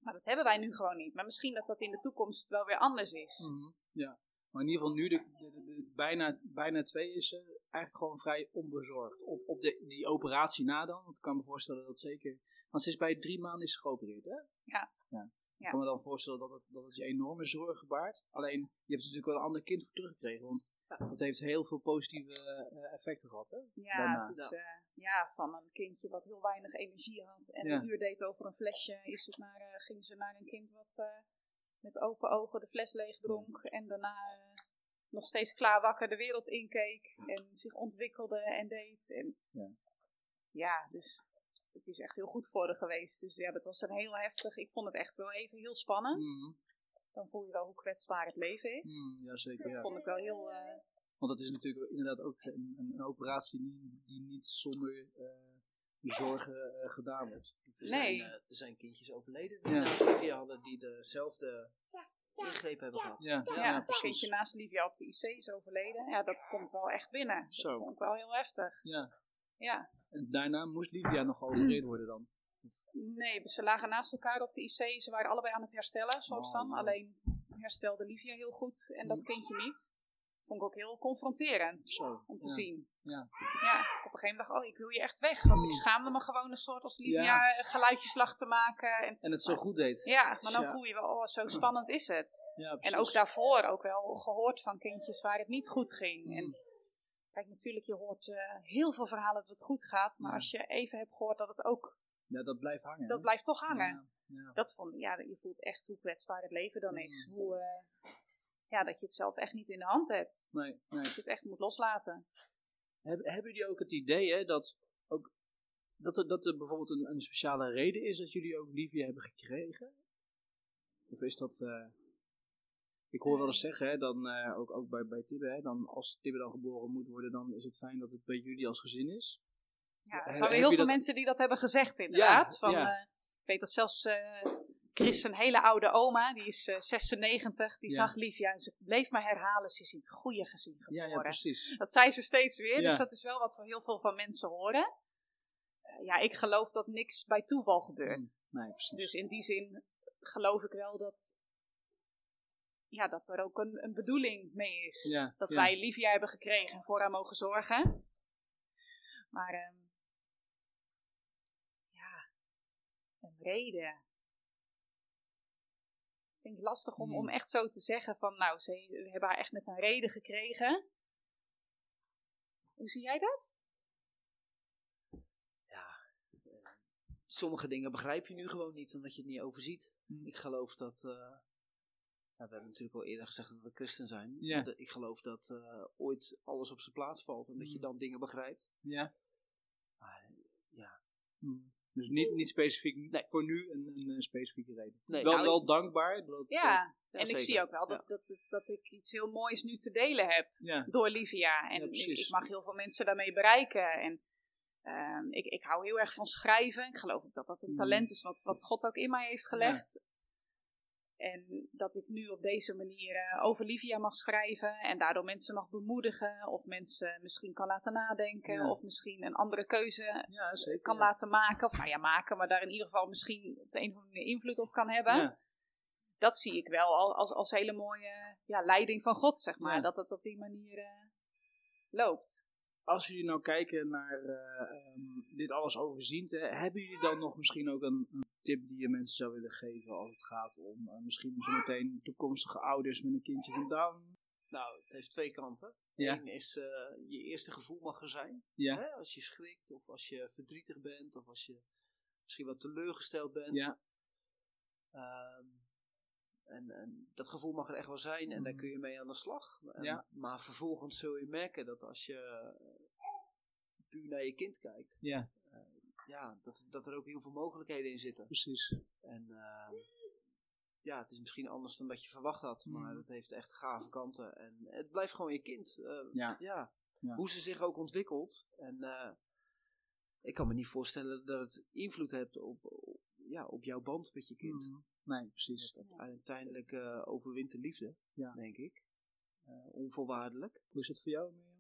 Maar dat hebben wij nu gewoon niet. Maar misschien dat dat in de toekomst wel weer anders is. Mhm. Ja. Maar in ieder geval nu, de, de, de- de- bijna, bijna twee is ze eigenlijk gewoon vrij onbezorgd. Op, op de, die operatie na dan, want ik kan me voorstellen dat zeker... Want ze is bij drie maanden is geopereerd, hè? Ja. ja. Ik kan me dan voorstellen dat het, dat het je enorme zorgen baart. Alleen, je hebt er natuurlijk wel een ander kind voor teruggekregen. Want dat heeft heel veel positieve eh, effecten gehad, hè? Ja, Daarna. het is eh, ja, van een kindje wat heel weinig energie had en Ja. een uur deed over een flesje, is het naar, eh, ging ze naar een kind wat eh, met open ogen de fles leeg dronk en daarna eh, nog steeds klaar wakker de wereld inkeek en zich ontwikkelde en deed. En, Ja. ja, dus het is echt heel goed voor haar geweest. Dus ja, dat was een heel heftig. Ik vond het echt wel even heel spannend. Mhm. Dan voel je wel hoe kwetsbaar het leven is. Mhm, ja, zeker. Dat Ja. vond ik wel heel... eh, Want dat is natuurlijk inderdaad ook een, een, operatie die, die niet zonder eh, zorgen eh, gedaan wordt. Er, Nee. zijn, er zijn kindjes overleden die Ja. naast Livia hadden die dezelfde ingreep hebben gehad. Ja, Ja, ja, precies. kindje naast Livia op de IC is overleden. Ja, dat komt wel echt binnen. Zo. Dat vond ik wel heel heftig. Ja. Ja. En daarna moest Livia nog geopereerd worden dan. Nee, ze lagen naast elkaar op de IC. Ze waren allebei aan het herstellen, soort Oh, van. Alleen herstelde Livia heel goed en dat kindje niet. Vond ik ook heel confronterend Zo. om te ja. zien. Ja. Ja, op een gegeven moment dacht ik, oh, ik wil je echt weg. Want ik schaamde me gewoon een soort als Livia Ja. eh, geluidjes lag te maken. En, En het zo goed deed. ja, maar dan Ja. voel je wel, oh, zo spannend is het. Ja, En ook daarvoor ook wel gehoord van kindjes waar het niet goed ging. Mm. En kijk, natuurlijk, je hoort eh, heel veel verhalen dat het goed gaat. Maar Ja. als je even hebt gehoord dat het ook, Ja, dat blijft hangen. dat hè? blijft toch hangen. Ja, ja. Dat vond, ja, je voelt echt hoe kwetsbaar het leven dan is. Mm. Hoe, eh, ja, dat je het zelf echt niet in de hand hebt. Nee, nee. Dat je het echt moet loslaten. Heb, hebben jullie ook het idee hè, dat, ook, dat, er, dat er bijvoorbeeld een, een speciale reden is dat jullie ook Livia hebben gekregen? Of is dat... eh, ik hoor wel eens zeggen, hè, dan, eh, ook, ook bij, bij Tibbe, hè, dan, als Tibbe dan geboren moet worden, dan is het fijn dat het bij jullie als gezin is. Ja, er zijn heel veel dat- mensen die dat hebben gezegd, inderdaad. van, ja. eh, ik weet dat zelfs Chris, een hele oude oma, die is eh, 96, die Ja. zag Livia en ze bleef maar herhalen, ze is in het goede gezin geboren. ja, precies. Dat zei ze steeds weer, dus dat is wel wat we heel veel van mensen horen. Eh, ja, ik geloof dat niks bij toeval gebeurt. Nee, precies. Dus in die zin geloof ik wel dat, ja, dat er ook een, een bedoeling mee is. Dat wij Livia hebben gekregen en voor haar mogen zorgen. Maar ja, een reden. Vind ik lastig om, Hmm. om echt zo te zeggen van, nou, ze, we hebben haar echt met een reden gekregen. Hoe zie jij dat? Sommige dingen begrijp je nu gewoon niet, omdat je het niet overziet. Hm. Ik geloof dat. eh, ja, we hebben natuurlijk al eerder gezegd dat we christen zijn. Ja. De- Ik geloof dat eh, ooit alles op zijn plaats valt en dat je Hm. dan dingen begrijpt. Ja. Maar, ja. Hmm. Dus niet, niet specifiek Nee. voor nu een, een, eh, specifieke reden. Nee, wel, nou, wel dankbaar. Dat, Ja, en ik zie ook wel Ja. dat, dat, dat ik iets heel moois nu te delen heb. ja. door Livia. En Ja, ik, mag heel veel mensen daarmee bereiken. En ehm, ik, ik hou heel erg van schrijven. Ik geloof ook dat dat een Mhm. talent is wat, wat God ook in mij heeft gelegd. En dat ik nu op deze manier eh, over Livia mag schrijven. En daardoor mensen mag bemoedigen. Of mensen misschien kan laten nadenken. Ja. Of misschien een andere keuze ja, zeker. kan ja. laten maken. Of nou ja, maken. Maar daar in ieder geval misschien op de een of andere invloed op kan hebben Ja. dat zie ik wel al- als, als hele mooie ja, leiding van God, zeg maar. Dat het op die manier eh, loopt. Als jullie nou kijken naar eh, ehm, dit alles overziend, hè, hebben jullie dan nog misschien ook een, een tip die je mensen zou willen geven als het gaat om eh, misschien zometeen toekomstige ouders met een kindje van Down? Nou, het heeft twee kanten. Ja. Eén is, eh, je eerste gevoel mag er zijn. Ja. Hè? Als je schrikt, of als je verdrietig bent, of als je misschien wat teleurgesteld bent. Ja. Ehm, en, en dat gevoel mag er echt wel zijn en daar Mhm. kun je mee aan de slag. En- Ja. Maar vervolgens zul je merken dat als je puur naar je kind kijkt, Ja. Ja, dat, dat er ook heel veel mogelijkheden in zitten. Precies. En ehm, ja, het is misschien anders dan dat je verwacht had, maar Mhm. het heeft echt gave kanten. En het blijft gewoon je kind. Eh, Ja. ja. Hoe ze zich ook ontwikkelt. En eh, ik kan me niet voorstellen dat het invloed heeft op, op- ja, op jouw band met je kind. Mhm. Nee, precies. Dat uiteindelijk eh, overwint de liefde, denk ik. Eh, onvoorwaardelijk. Hoe is het voor jou, Mirjam?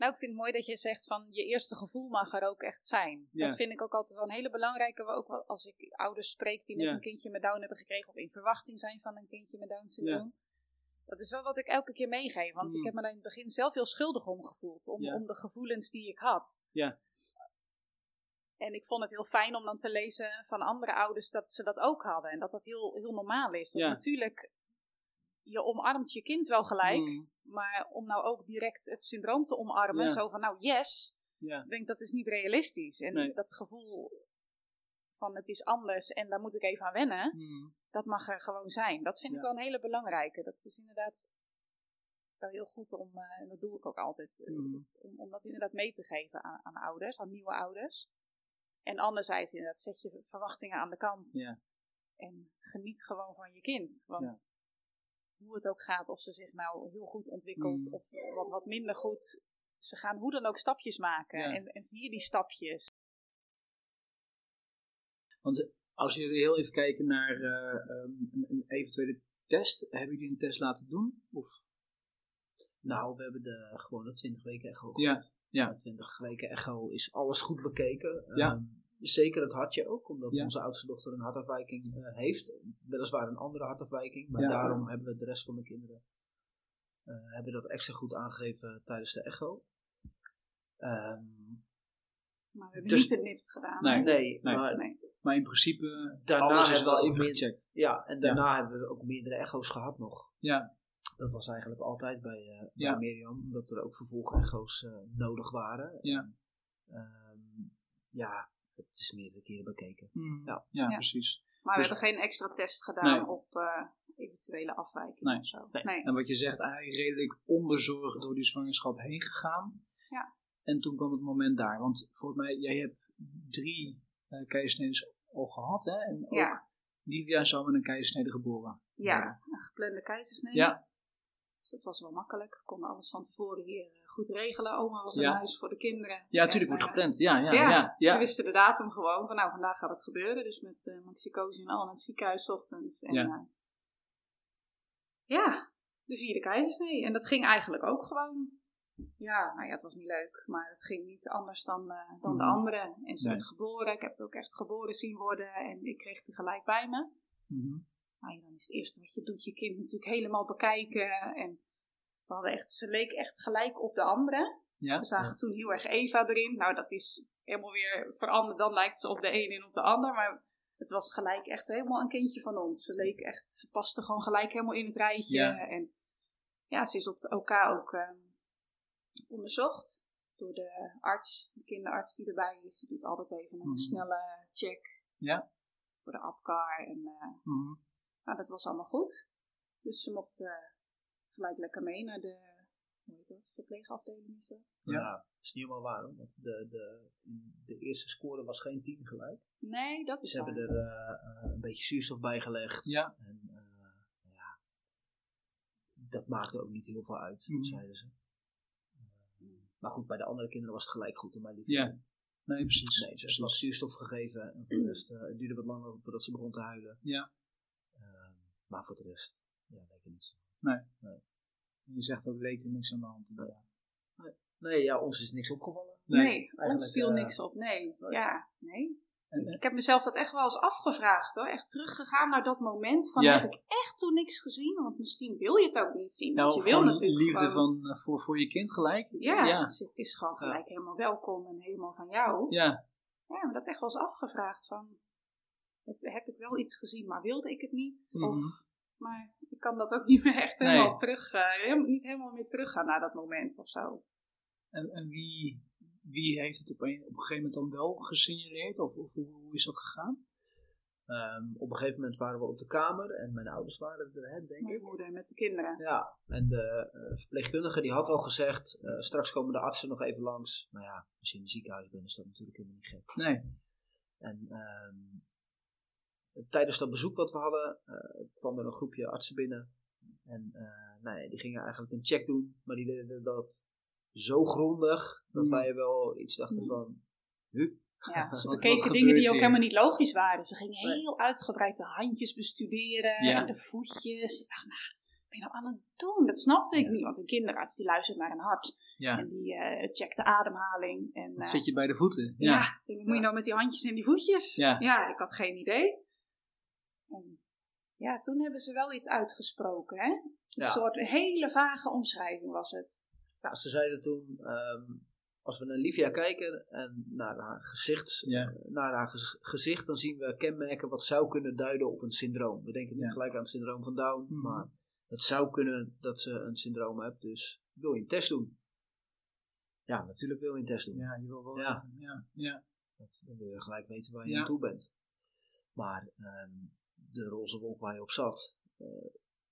Nou, ik vind het mooi dat je zegt van je eerste gevoel mag er ook echt zijn. Ja. Dat vind ik ook altijd wel een hele belangrijke. Ook wel als ik ouders spreek die net Ja. een kindje met Down hebben gekregen of in verwachting zijn van een kindje met Down syndroom. Dat is wel wat ik elke keer meegeef. Want Mm. ik heb me daar in het begin zelf heel schuldig om gevoeld. Om, om de gevoelens die ik had. Ja. En ik vond het heel fijn om dan te lezen van andere ouders dat ze dat ook hadden. En dat dat heel, heel normaal is. Want Ja. natuurlijk, je omarmt je kind wel gelijk. Mhm. Maar om nou ook direct het syndroom te omarmen, Ja. zo van nou yes, Ja. ik denk dat is niet realistisch. En Nee. dat gevoel van het is anders en daar moet ik even aan wennen, Mhm. dat mag er gewoon zijn. Dat vind ik wel een hele belangrijke. Dat is inderdaad wel heel goed om, eh, en dat doe ik ook altijd, Mhm. om, om dat inderdaad mee te geven aan, aan ouders, aan nieuwe ouders. En anderzijds inderdaad, zet je verwachtingen aan de kant. Ja. En geniet gewoon van je kind. Want hoe het ook gaat, of ze zich nou heel goed ontwikkelt Mm. of wat, wat minder goed. Ze gaan hoe dan ook stapjes maken. Ja. En, en vier die stapjes. Want als jullie heel even kijken naar eh, ehm, een, een eventuele test, hebben jullie een test laten doen? Of? Nou, we hebben de gewone 20 weken echo Ja, gehad. ja. Na 20 weken echo is alles goed bekeken. Ja. Ehm, zeker het hartje ook, omdat Ja. onze oudste dochter een hartafwijking eh, heeft. Weliswaar een andere hartafwijking, maar Ja. daarom hebben we de rest van de kinderen eh, hebben dat extra goed aangegeven tijdens de echo. Ehm, Maar we hebben Dus- niet het nipt gedaan. Nee. nee, Nee. maar Nee. Maar in principe, Daarna alles is hebben we wel ook even gecheckt. ja, en daarna hebben we ook meerdere echo's gehad nog. Ja, Dat was eigenlijk altijd bij, eh Ja. bij Mirjam, omdat er ook vervolgecho's eh nodig waren. Ja. Ehm, ja, het is meerdere keren bekeken. Mhm. Ja. ja, Ja. precies. Maar we Dus- hebben geen extra test gedaan Nee. op eh, eventuele afwijkingen Nee. of zo. Nee. Nee. En wat je zegt, eigenlijk redelijk onbezorgd door die zwangerschap heen gegaan. Ja. En toen kwam het moment daar. Want volgens mij, jij hebt drie uh, keizersneden al gehad, hè? En ook Ja. Livia zou met een keizersnede geboren. Ja, een geplande keizersnede. Ja, Dus dat was wel makkelijk. We konden alles van tevoren hier eh, goed regelen. Oma was in Ja. huis voor de kinderen. ja natuurlijk wordt eh, gepland. Ja, ja, ja, ja. We wisten de datum gewoon van nou, vandaag gaat het gebeuren. Dus met uh, Maxicosi en al naar het ziekenhuis 's ochtends. En, Ja. ja. ja, de vierde keizersnee. En dat ging eigenlijk ook gewoon. Ja, nou ja, het was niet leuk. Maar het ging niet anders dan, eh, dan de Mhm. anderen. En ze Nee. werd geboren. Ik heb het ook echt geboren zien worden. En ik kreeg tegelijk bij me. Mhm. Nou ja, dan is het eerste wat je doet, je kind natuurlijk helemaal bekijken. En we hadden echt, ze leek echt gelijk op de andere. ja. We zagen toen heel erg Eva erin. Nou, dat is helemaal weer veranderd. Dan lijkt ze op de een en op de ander. Maar het was gelijk echt helemaal een kindje van ons. Ze leek echt, ze paste gewoon gelijk helemaal in het rijtje. Ja. En ja, ze is op de OK ook eh, onderzocht. Door de arts, de kinderarts die erbij is. Die doet altijd even een Mhm. snelle check. Ja. Voor de APCAR. En Mhm. nou, dat was allemaal goed. Dus ze mocht eh, gelijk lekker mee naar de, hoe heet dat, verpleegafdeling is dat? Ja. Ja, dat is niet helemaal waar, hoor, want de, de, de eerste score was geen 10 gelijk. Nee, dat is Ze hebben er eh, eh, een beetje zuurstof bij gelegd. Ja. En eh, ja, dat maakte ook niet heel veel uit, Mhm. zeiden ze. Maar goed, bij de andere kinderen was het gelijk goed bij die Ja. Nee, precies. Nee, ze heeft wat zuurstof gegeven en voor de rest, eh, het duurde wat langer voordat ze begon te huilen. Ja. Maar voor de rest, ja, leek er niets. Je zegt ook leed er niks aan de hand inderdaad. Nee, ja, ons is niks opgevallen. Nee, ons viel eh, niks op. Nee, nee. ja, nee. En, eh, Ik heb mezelf dat echt wel eens afgevraagd hoor. Echt teruggegaan naar dat moment van Ja. heb ik echt toen niks gezien? Want misschien wil je het ook niet zien. nou, want je wil natuurlijk liefde gewoon, van, eh, voor, voor je kind gelijk. Ja, Ja. Dus het is gewoon gelijk helemaal welkom en helemaal van jou. Ja, Ja, maar dat echt wel eens afgevraagd van heb, heb ik wel iets gezien, maar wilde ik het niet? Mhm. Of, maar ik kan dat ook [laughs] niet meer echt Nee. helemaal terug, eh, helemaal- niet helemaal meer teruggaan naar dat moment of zo. En, en wie, wie heeft het op een, op een gegeven moment dan wel gesignaleerd? Of, of hoe, hoe is dat gegaan? Ehm, op een gegeven moment waren we op de kamer en mijn ouders waren er, hè, denk Mijn ik. moeder met de kinderen. Ja, en de eh, verpleegkundige die had al gezegd, eh, straks komen de artsen nog even langs. Nou ja, als je in het ziekenhuis bent is dat natuurlijk helemaal niet gek. Nee. En ehm, tijdens dat bezoek wat we hadden, eh, kwam er een groepje artsen binnen. En eh, nou ja, die gingen eigenlijk een check doen, maar die deden dat zo grondig dat Mm. wij wel iets dachten Mm. van, huh? Ja, [laughs] ze bekeken dingen die ook hier? helemaal niet logisch waren. Ze gingen Nee. heel uitgebreid de handjes bestuderen Ja. en de voetjes. Ik dacht, nou, wat ben je nou aan het doen? Dat snapte ik Ja. niet, want een kinderarts die luistert naar een hart. Ja. En die eh checkt de ademhaling. En, zit je bij de voeten. ja, Ja. moet je nou met die handjes en die voetjes? Ja. ik had geen idee. En, ja, toen hebben ze wel iets uitgesproken, hè? Een Ja. soort hele vage omschrijving was het. Ja, ze zeiden toen, ehm, als we naar Livia kijken en naar haar gezicht, Ja. naar haar gez- gezicht, dan zien we kenmerken wat zou kunnen duiden op een syndroom. We denken niet Ja. gelijk aan het syndroom van Down, Mhm. maar het zou kunnen dat ze een syndroom hebt. Dus wil je een test doen? Ja, natuurlijk wil je een test doen. Ja, je wil wel Ja. weten. Ja. Ja. Want dan wil je gelijk weten waar je Ja. aan toe bent. Maar ehm, de roze wolk waar je op zat, eh,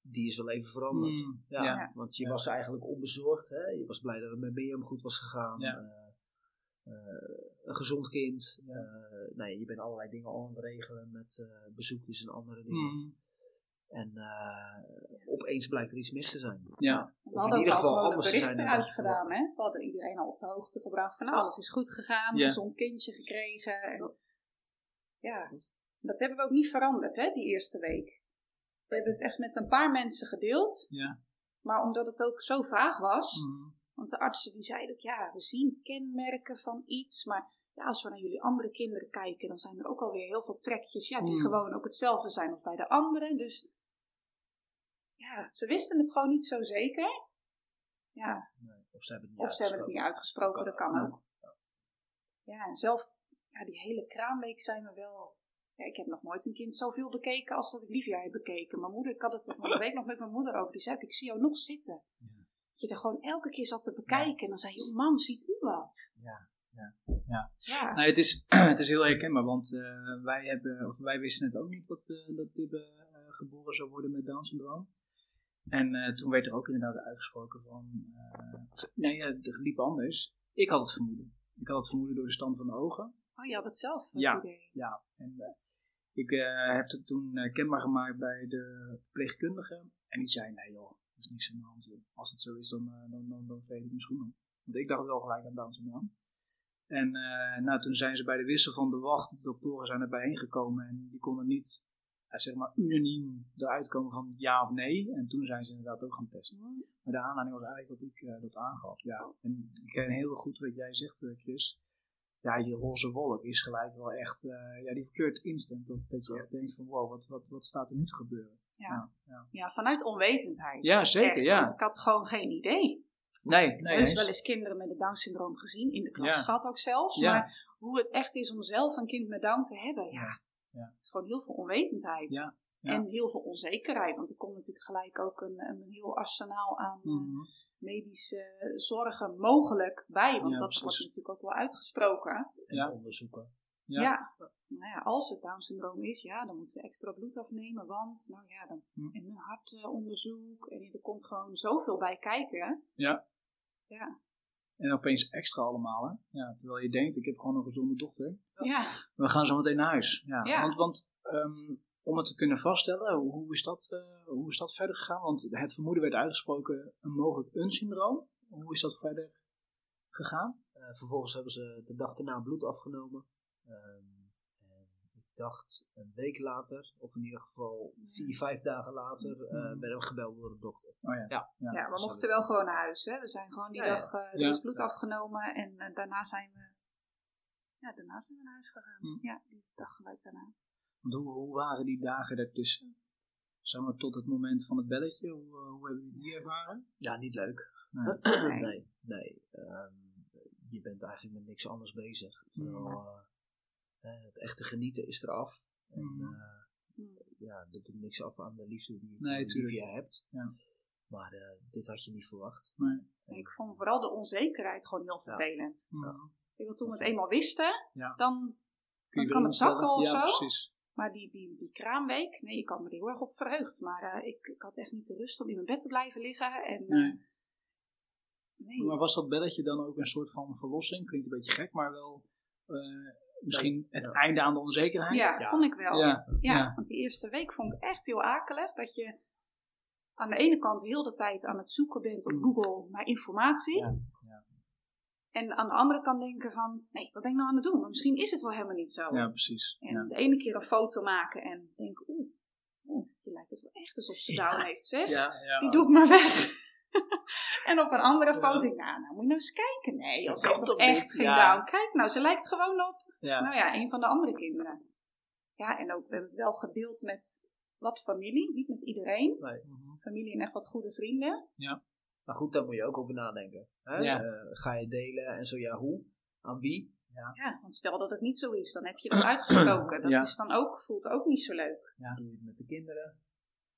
die is wel even veranderd. Mm, Ja, ja. want je Ja. was eigenlijk onbezorgd. Hè? Je was blij dat het met Mirjam goed was gegaan. Ja. Eh, eh, een gezond kind. Ja. Nee, je bent allerlei dingen al aan het regelen met eh, bezoekjes en andere dingen. Mm, En eh, opeens blijkt er iets mis te zijn. ja. We Of in ieder al geval gewoon een anders te zijn dan eruit dat gedaan, verwacht. hè? We hadden iedereen al op de hoogte gebracht van nou, alles is goed gegaan, Ja. gezond kindje gekregen. En, ja, dat hebben we ook niet veranderd, hè, die eerste week. We hebben het echt met een paar mensen gedeeld, Ja. maar omdat het ook zo vaag was, Mm, want de artsen die zeiden ook, ja, we zien kenmerken van iets, maar ja, als we naar jullie andere kinderen kijken, dan zijn er ook alweer heel veel trekjes, ja, die Mm. gewoon ook hetzelfde zijn als bij de anderen. Dus ja, ze wisten het gewoon niet zo zeker. Ja, Nee, of ze hebben het niet of ze hebben het niet uitgesproken, dat kan ook. Ja, en zelf, ja, die hele kraamweek zijn we wel. Ja, ik heb nog nooit een kind zoveel bekeken als dat ik Livia heb bekeken. Mijn moeder, ik had het de week nog met mijn moeder over. Die zei ook, ik zie jou nog zitten. Ja. Dat je er gewoon elke keer zat te bekijken. En dan zei je, mam, ziet u wat? Ja, ja, ja. Ja, Nou, het, is, [clears throat] het is heel herkenbaar, want eh, wij, hebben, of wij wisten het ook niet dat, eh dat Tibbe eh, geboren zou worden met Down syndroom. En toen werd er ook inderdaad uitgesproken van, nee, het liep anders. Ik had het vermoeden. Ik had het vermoeden door de stand van de ogen. oh, je had het zelf, het Ja. idee. Ja, en ik eh, heb het toen eh, kenbaar gemaakt bij de verpleegkundige. En die zei, nee joh, er is niks aan de. Als het zo is, dan, eh, dan, dan, dan ik mijn schoenen. Want ik dacht wel gelijk aan Down syndroom. En nou, toen zijn ze bij de wissel van de wacht, de doktoren zijn erbij gekomen. En die konden niet, zeg maar, unaniem eruit komen van ja of nee. En toen zijn ze inderdaad ook gaan testen. Maar de aanleiding was eigenlijk wat ik dat aangaf. Ja. En ik ken heel goed wat jij zegt, Chris ja, die roze wolk is gelijk wel echt, eh, ja, die verkleurt instant. Dat, dat je echt denkt van, wow, wat, wat, wat staat er nu te gebeuren? Ja. ja. Ja, vanuit onwetendheid. Ja, zeker, Echt, ja. Want ik had gewoon geen idee. Nee, nee. is eens. wel eens kinderen met het Down-syndroom gezien, in de klas gehad ook zelfs. Maar hoe het echt is om zelf een kind met Down te hebben, ja. Het is gewoon heel veel onwetendheid. Ja. Ja. En heel veel onzekerheid. Want er komt natuurlijk gelijk ook een, een heel arsenaal aan eh, Mhm. Medische zorgen mogelijk bij. Want Ja, dat precies. wordt natuurlijk ook wel uitgesproken. En Ja. onderzoeken. Ja. Ja. Nou ja, als het Down-syndroom is, ja, dan moeten we extra bloed afnemen. Want, nou ja, dan, Hm. en een hartonderzoek. En er komt gewoon zoveel bij kijken. Ja. Ja. En opeens extra allemaal, hè? Ja, terwijl je denkt, ik heb gewoon een gezonde dochter. Ja. We gaan zo meteen naar huis. Ja. Ja. Want, want ehm, om het te kunnen vaststellen, hoe, hoe is dat, eh, hoe is dat verder gegaan? Want het vermoeden werd uitgesproken, een mogelijk een syndroom. Hoe is dat verder gegaan? Eh, vervolgens hebben ze de dag daarna bloed afgenomen. Ehm, en ik dacht een week later, of in ieder geval vier, vijf dagen later, eh, Mhm. werden we gebeld door de dokter. Oh ja. Ja. Ja. Ja, we Dus mochten wel gewoon naar huis. Hè? We zijn gewoon die Ja, dag, Ja. is bloed afgenomen en daarna zijn we, ja, daarna zijn we naar huis gegaan. Hm. Ja, die dag gelijk daarna. Want hoe, hoe waren die dagen daartussen? Zeg maar tot het moment van het belletje, hoe, eh, hoe hebben jullie die ervaren? Ja, niet leuk. Nee. [clears throat] Nee. Ehm, je bent eigenlijk met niks anders bezig. Terwijl eh, eh, het echte genieten is eraf. En Hm. ja, dat doet niks af aan de liefde die je Nee, voor tuurlijk. Livia hebt. Ja. Maar eh, dit had je niet verwacht. Nee. Ik vond vooral de onzekerheid gewoon heel Ja. vervelend. Mhm. Ik bedoel, toen we het eenmaal wisten, Ja. dan je kan het zakken of ja, zo? precies. Maar die, die, die kraamweek, nee, ik had me er heel erg op verheugd. Maar eh, ik, ik had echt niet de rust om in mijn bed te blijven liggen. En, eh, Nee. nee. Maar was dat belletje dan ook een soort van verlossing? Klinkt een beetje gek, maar wel eh, misschien het Ja. einde aan de onzekerheid? ja, vond ik wel. Ja, Ja, ja. want die eerste week vond ik echt heel akelig. Dat je aan de ene kant heel de tijd aan het zoeken bent op Mm. Google naar informatie. Ja, ja. En aan de andere kant denken van, nee, wat ben ik nou aan het doen? Maar misschien is het wel helemaal niet zo. ja, precies. En Ja. de ene keer een foto maken en denken, oeh, oeh, die lijkt het wel echt alsof ze Ja. down heeft, zeg. Ja, ja. Die doe ik maar weg. [laughs] en op een andere Ja. foto denk ik, nou, nou moet je nou eens kijken. Nee, Dat als heeft kan toch echt geen Ja. down. Kijk nou, ze lijkt gewoon op Ja. nou ja, een van de andere kinderen. Ja, en ook, we hebben wel gedeeld met wat familie, niet met iedereen. Mhm. Familie en echt wat goede vrienden. Maar goed, daar moet je ook over nadenken. Hè? Ja. Eh, ga je delen en zo ja, hoe? Aan wie? Ja, want stel dat het niet zo is, dan heb je dat uitgesproken. Dat Ja. is dan ook, voelt ook niet zo leuk. Doe je het met de kinderen?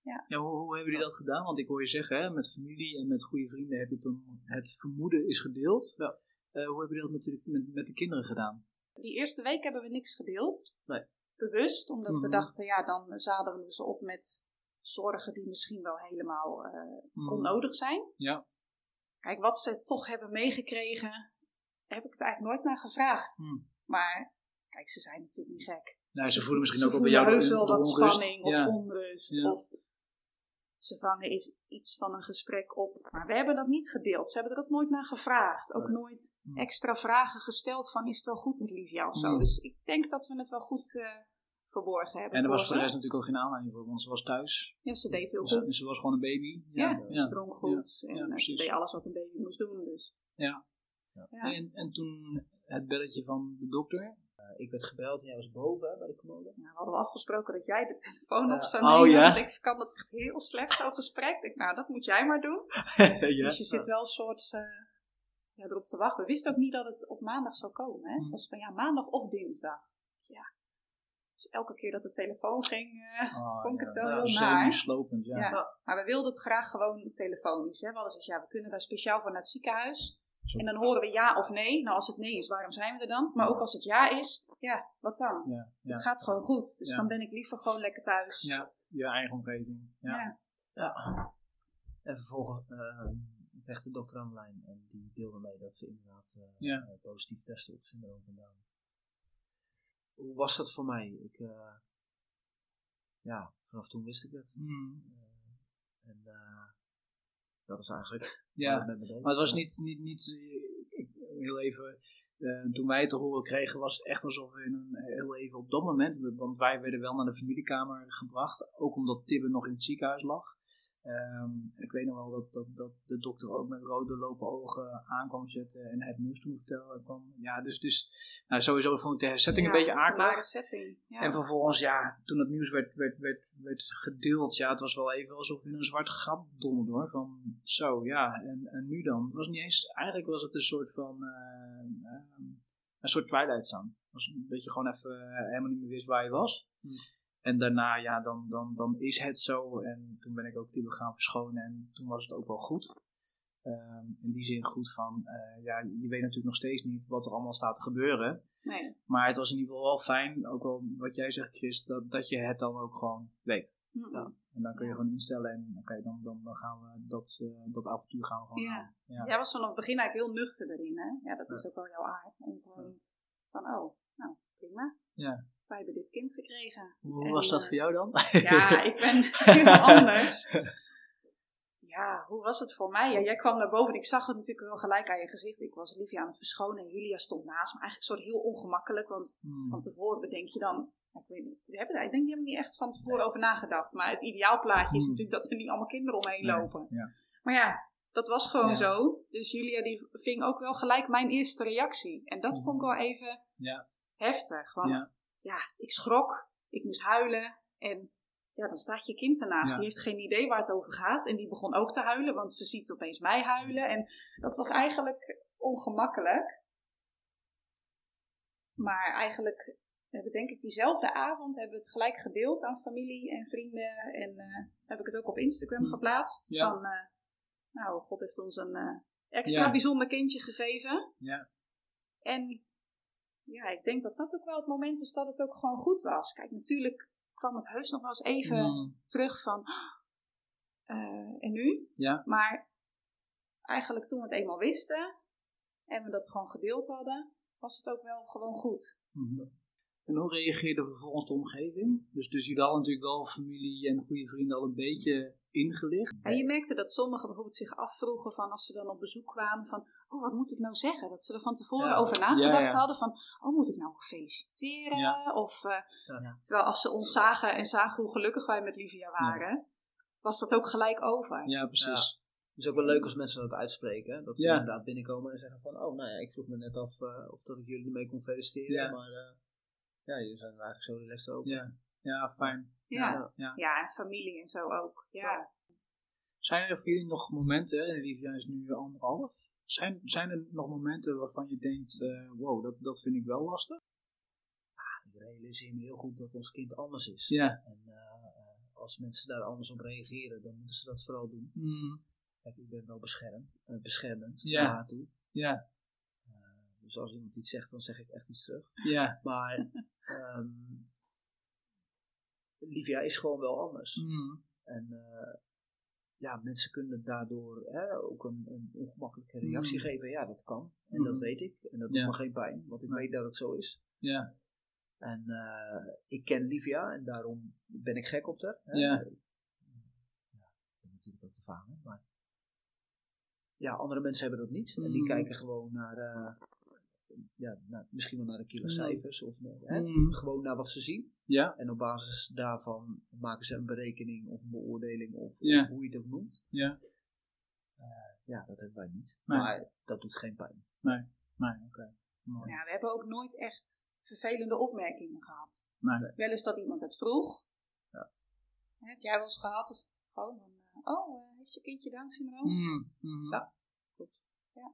Ja, hoe, hoe hebben jullie dat gedaan? Want ik hoor je zeggen, hè, met familie en met goede vrienden heb je toen het vermoeden is gedeeld. Ja. Eh, hoe hebben jullie dat met de, met, met de kinderen gedaan? Die eerste week hebben we niks gedeeld. Nee. Bewust, omdat we Mhm. dachten, ja, dan zaden we ze op met zorgen die misschien wel helemaal Mhm. onnodig zijn. Ja. Kijk, wat ze toch hebben meegekregen, heb ik het eigenlijk nooit naar gevraagd. Mhm. Maar, kijk, ze zijn natuurlijk niet gek. Nou, ze voelen misschien ze ook wel bij jou heus wel wat spanning of ja. onrust. Ja. Of ze vangen is iets van een gesprek op. Maar we hebben dat niet gedeeld. Ze hebben er ook nooit naar gevraagd. Ook nooit Hmm. extra vragen gesteld van is het wel goed met Livia of zo. Hmm. Dus ik denk dat we het wel goed eh, verborgen hebben. En er was voor de rest natuurlijk ook geen aanleiding voor, want ze was thuis. Ja, ze deed heel Ze, goed. ze was gewoon een baby. Ja, ja. ze dronk goed. en ja, eh, ze deed alles wat een baby moest doen. Dus. Ja. Ja. En, en toen het belletje van de dokter. Eh, ik werd gebeld en jij was boven bij de commode. Nou, we hadden afgesproken dat jij de telefoon op zou Oh, nemen. ja? Want ik kan dat echt heel slecht, zo'n gesprek. Ik denk, nou, dat moet jij maar doen. [laughs] ja. Dus je zit wel een soort eh, ja, erop te wachten. We wisten ook niet dat het op maandag zou komen. Hè? Hmm. Het was van ja, maandag of dinsdag. Ja. Dus elke keer dat de telefoon ging, eh, Oh, [laughs] vond ik ja. het wel Ja, heel naar. slopend, ja. Ja. Maar we wilden het graag gewoon telefonisch. Hè? We hadden gezegd, ja, we kunnen daar speciaal voor naar het ziekenhuis. Zo. En dan horen we ja of nee. Nou, als het nee is, waarom zijn we er dan? Maar ook als het ja is, ja, wat dan? Ja, ja. Het gaat gewoon goed. Dus Ja. dan ben ik liever gewoon lekker thuis. ja, je eigen omgeving. Ja. Ja. Ja. En vervolgens eh kreeg de dokter aan de lijn en die deelde mee dat ze inderdaad eh, Ja. eh, positief testen op het syndroom van Down. Hoe was dat voor mij? Ik, eh, ja, vanaf toen wist ik het. Hmm. Eh, en eh, dat is eigenlijk Ja. het. Maar het was niet, niet, niet ik, heel even, toen wij het te horen kregen, was het echt alsof we in een, heel even op dat moment, want wij werden wel naar de familiekamer gebracht, ook omdat Tibbe nog in het ziekenhuis lag. Ehm, en ik weet nog wel dat, dat, dat de dokter ook met rode lopen ogen aankwam zetten en het nieuws toen vertelde. Kwam. Ja, dus, dus nou, sowieso vond ik de setting Ja, een beetje een akelig. Ja. En vervolgens, ja, toen het nieuws werd, werd, werd, werd gedeeld, ja, het was wel even alsof in een zwart gat donderden hoor. Van zo, ja, en, en nu dan? Het was niet eens, eigenlijk was het een soort van, eh, een soort Twilight Zone. Was dat je gewoon even eh, helemaal niet meer wist waar je was. En daarna, ja, dan, dan, dan is het zo. En toen ben ik ook Tilo gaan verschonen en toen was het ook wel goed. Ehm, in die zin goed van, eh, ja, je weet natuurlijk nog steeds niet wat er allemaal staat te gebeuren. Nee. Maar het was in ieder geval wel fijn, ook wel wat jij zegt Chris, dat, dat je het dan ook gewoon weet. Mm. Ja. En dan kun je gewoon instellen en oké, dan, dan, dan gaan we dat, eh, dat avontuur gaan we gewoon Ja. aan. Ja. Jij was vanaf het begin eigenlijk heel nuchter erin, hè? Ja, dat is ook wel jouw aard. Om gewoon van, oh, nou, prima. Ja. Wij hebben dit kind gekregen. Hoe En, was dat eh, voor jou dan? Ja, [laughs] ik ben heel [laughs] anders. [laughs] Ja, hoe was het voor mij? Ja, jij kwam naar boven en ik zag het natuurlijk wel gelijk aan je gezicht. Ik was Livia aan het verschonen en Julia stond naast me. Eigenlijk soort heel ongemakkelijk, want Hmm. van tevoren bedenk je dan... Ik weet niet, we hebben ik denk, die hebben niet echt van tevoren over nagedacht. Maar het ideaalplaatje is Hmm. natuurlijk dat er niet allemaal kinderen omheen Nee, lopen. ja. Maar ja, dat was gewoon Ja. zo. Dus Julia die ving ook wel gelijk mijn eerste reactie. En dat Mhm. vond ik wel even Ja. heftig. Want ja. ik schrok, ik moest huilen. En ja, dan staat je kind ernaast. Ja. Die heeft geen idee waar het over gaat. En die begon ook te huilen, want ze ziet opeens mij huilen. En dat was eigenlijk ongemakkelijk. Maar eigenlijk hebben we denk ik diezelfde avond hebben we het gelijk gedeeld aan familie en vrienden. En eh, heb ik het ook op Instagram Hmm. geplaatst. Ja. Van, eh, nou, God heeft ons een eh, extra Ja. bijzonder kindje gegeven. Ja. En ja, ik denk dat dat ook wel het moment is dat het ook gewoon goed was. Kijk, natuurlijk kwam het heus nog wel eens even Mm, terug van, eh, en nu? Ja. Maar eigenlijk toen we het eenmaal wisten en we dat gewoon gedeeld hadden, was het ook wel gewoon goed. mhm. En hoe reageerde vervolgens de omgeving? Dus, dus jullie hadden natuurlijk wel familie en goede vrienden al een beetje ingelicht. En je merkte dat sommigen bijvoorbeeld zich afvroegen van als ze dan op bezoek kwamen van, oh wat moet ik nou zeggen? Dat ze er van tevoren Ja. over nagedacht Ja, ja. hadden van, oh moet ik nou feliciteren? Ja. Of, eh, Ja. Terwijl als ze ons zagen en zagen hoe gelukkig wij met Livia waren, was dat ook gelijk over. Ja, precies. Het is ook wel leuk als mensen dat uitspreken. Dat ze Ja. inderdaad binnenkomen en zeggen van... Oh, nou ja, ik vroeg me net af eh, of dat ik jullie ermee kon feliciteren. Ja. Maar eh, ja, jullie zijn er eigenlijk zo relaxed over. Ja, ja fijn. Ja, Ja. En familie en zo ook. Ja. Zijn er voor jullie nog momenten, en Livia is nu anderhalf, zijn, zijn er nog momenten waarvan je denkt, eh, wow, dat, dat vind ik wel lastig? Ik realiseer me heel goed dat ons kind anders is. Ja. En eh, eh, als mensen daar anders op reageren, dan moeten ze dat vooral doen. Mm, Kijk, ik ben wel beschermd, beschermend Ja. naar haar toe. ja, Dus als iemand iets zegt, dan zeg ik echt iets terug. ja. Maar [laughs] ehm, Livia is gewoon wel anders. Mm, En eh, ja, mensen kunnen daardoor hè, ook een, een ongemakkelijke reactie Mm. geven. Ja, dat kan. En dat Mhm. weet ik. En dat Ja. doet me geen pijn, want ik weet dat het zo is. ja, En eh, ik ken Livia en daarom ben ik gek op haar. Hè. Ja. Ja, ik ben natuurlijk ook de vader, maar ja, andere mensen hebben dat niet. En die Mm. kijken gewoon naar, eh, ja, naar, misschien wel naar de kilo cijfers of naar- hè, gewoon naar wat ze zien. Ja, En op basis daarvan maken ze een berekening of een beoordeling of, Ja. of hoe je het ook noemt. ja. Ja, dat hebben wij niet. Nee. Maar dat doet geen pijn. Nee, oké. Mooi. Ja, we hebben ook nooit echt vervelende opmerkingen gehad. Nee. Wel eens dat iemand het vroeg. Ja. Heb jij wel eens gehad? Of gewoon, eh, oh, eh, heeft je kindje Down syndroom? Mm, mhm. Ja. Goed. Ja.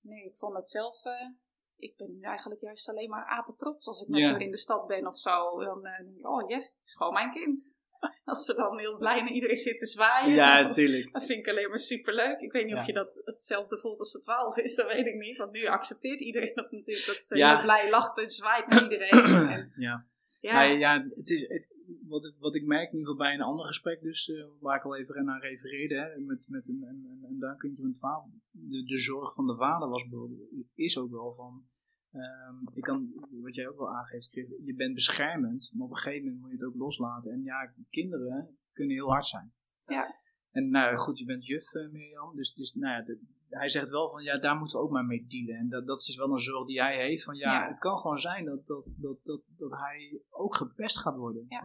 Nee, ik vond dat zelf. eh, ik ben nu eigenlijk juist alleen maar apetrots als ik met Ja. haar in de stad ben of zo. Dan eh, denk ik, oh yes, het is gewoon mijn kind. [laughs] Als ze dan heel blij naar iedereen zit te zwaaien. Ja, dan- natuurlijk. Dat vind ik alleen maar superleuk. Ik weet niet Ja. of je dat hetzelfde voelt als de 12 is, dat weet ik niet. Want nu accepteert iedereen dat natuurlijk. Dat ze Ja. heel blij lacht en zwaait naar iedereen. [clears throat] En, Ja. ja, Ja, ja het is, het, wat, ik- wat ik merk, in ieder geval bij een ander gesprek, dus, eh, waar ik al even naar refereerde, hè, met, met een, een, een, van 12. De, de zorg van de vader was, bijvoorbeeld- is ook wel van. ehm, ik kan, wat jij ook wel aangeeft, je bent beschermend, maar op een gegeven moment moet je het ook loslaten. En ja, kinderen kunnen heel hard zijn. Ja. En nou goed, je bent juf, eh, Mirjam, dus, dus nou ja, de- hij zegt wel van ja, daar moeten we ook maar mee dealen. En dat, dat is wel een zorg die hij heeft. Van ja, Ja. het kan gewoon zijn dat, dat, dat, dat, dat hij ook gepest gaat worden. Ja.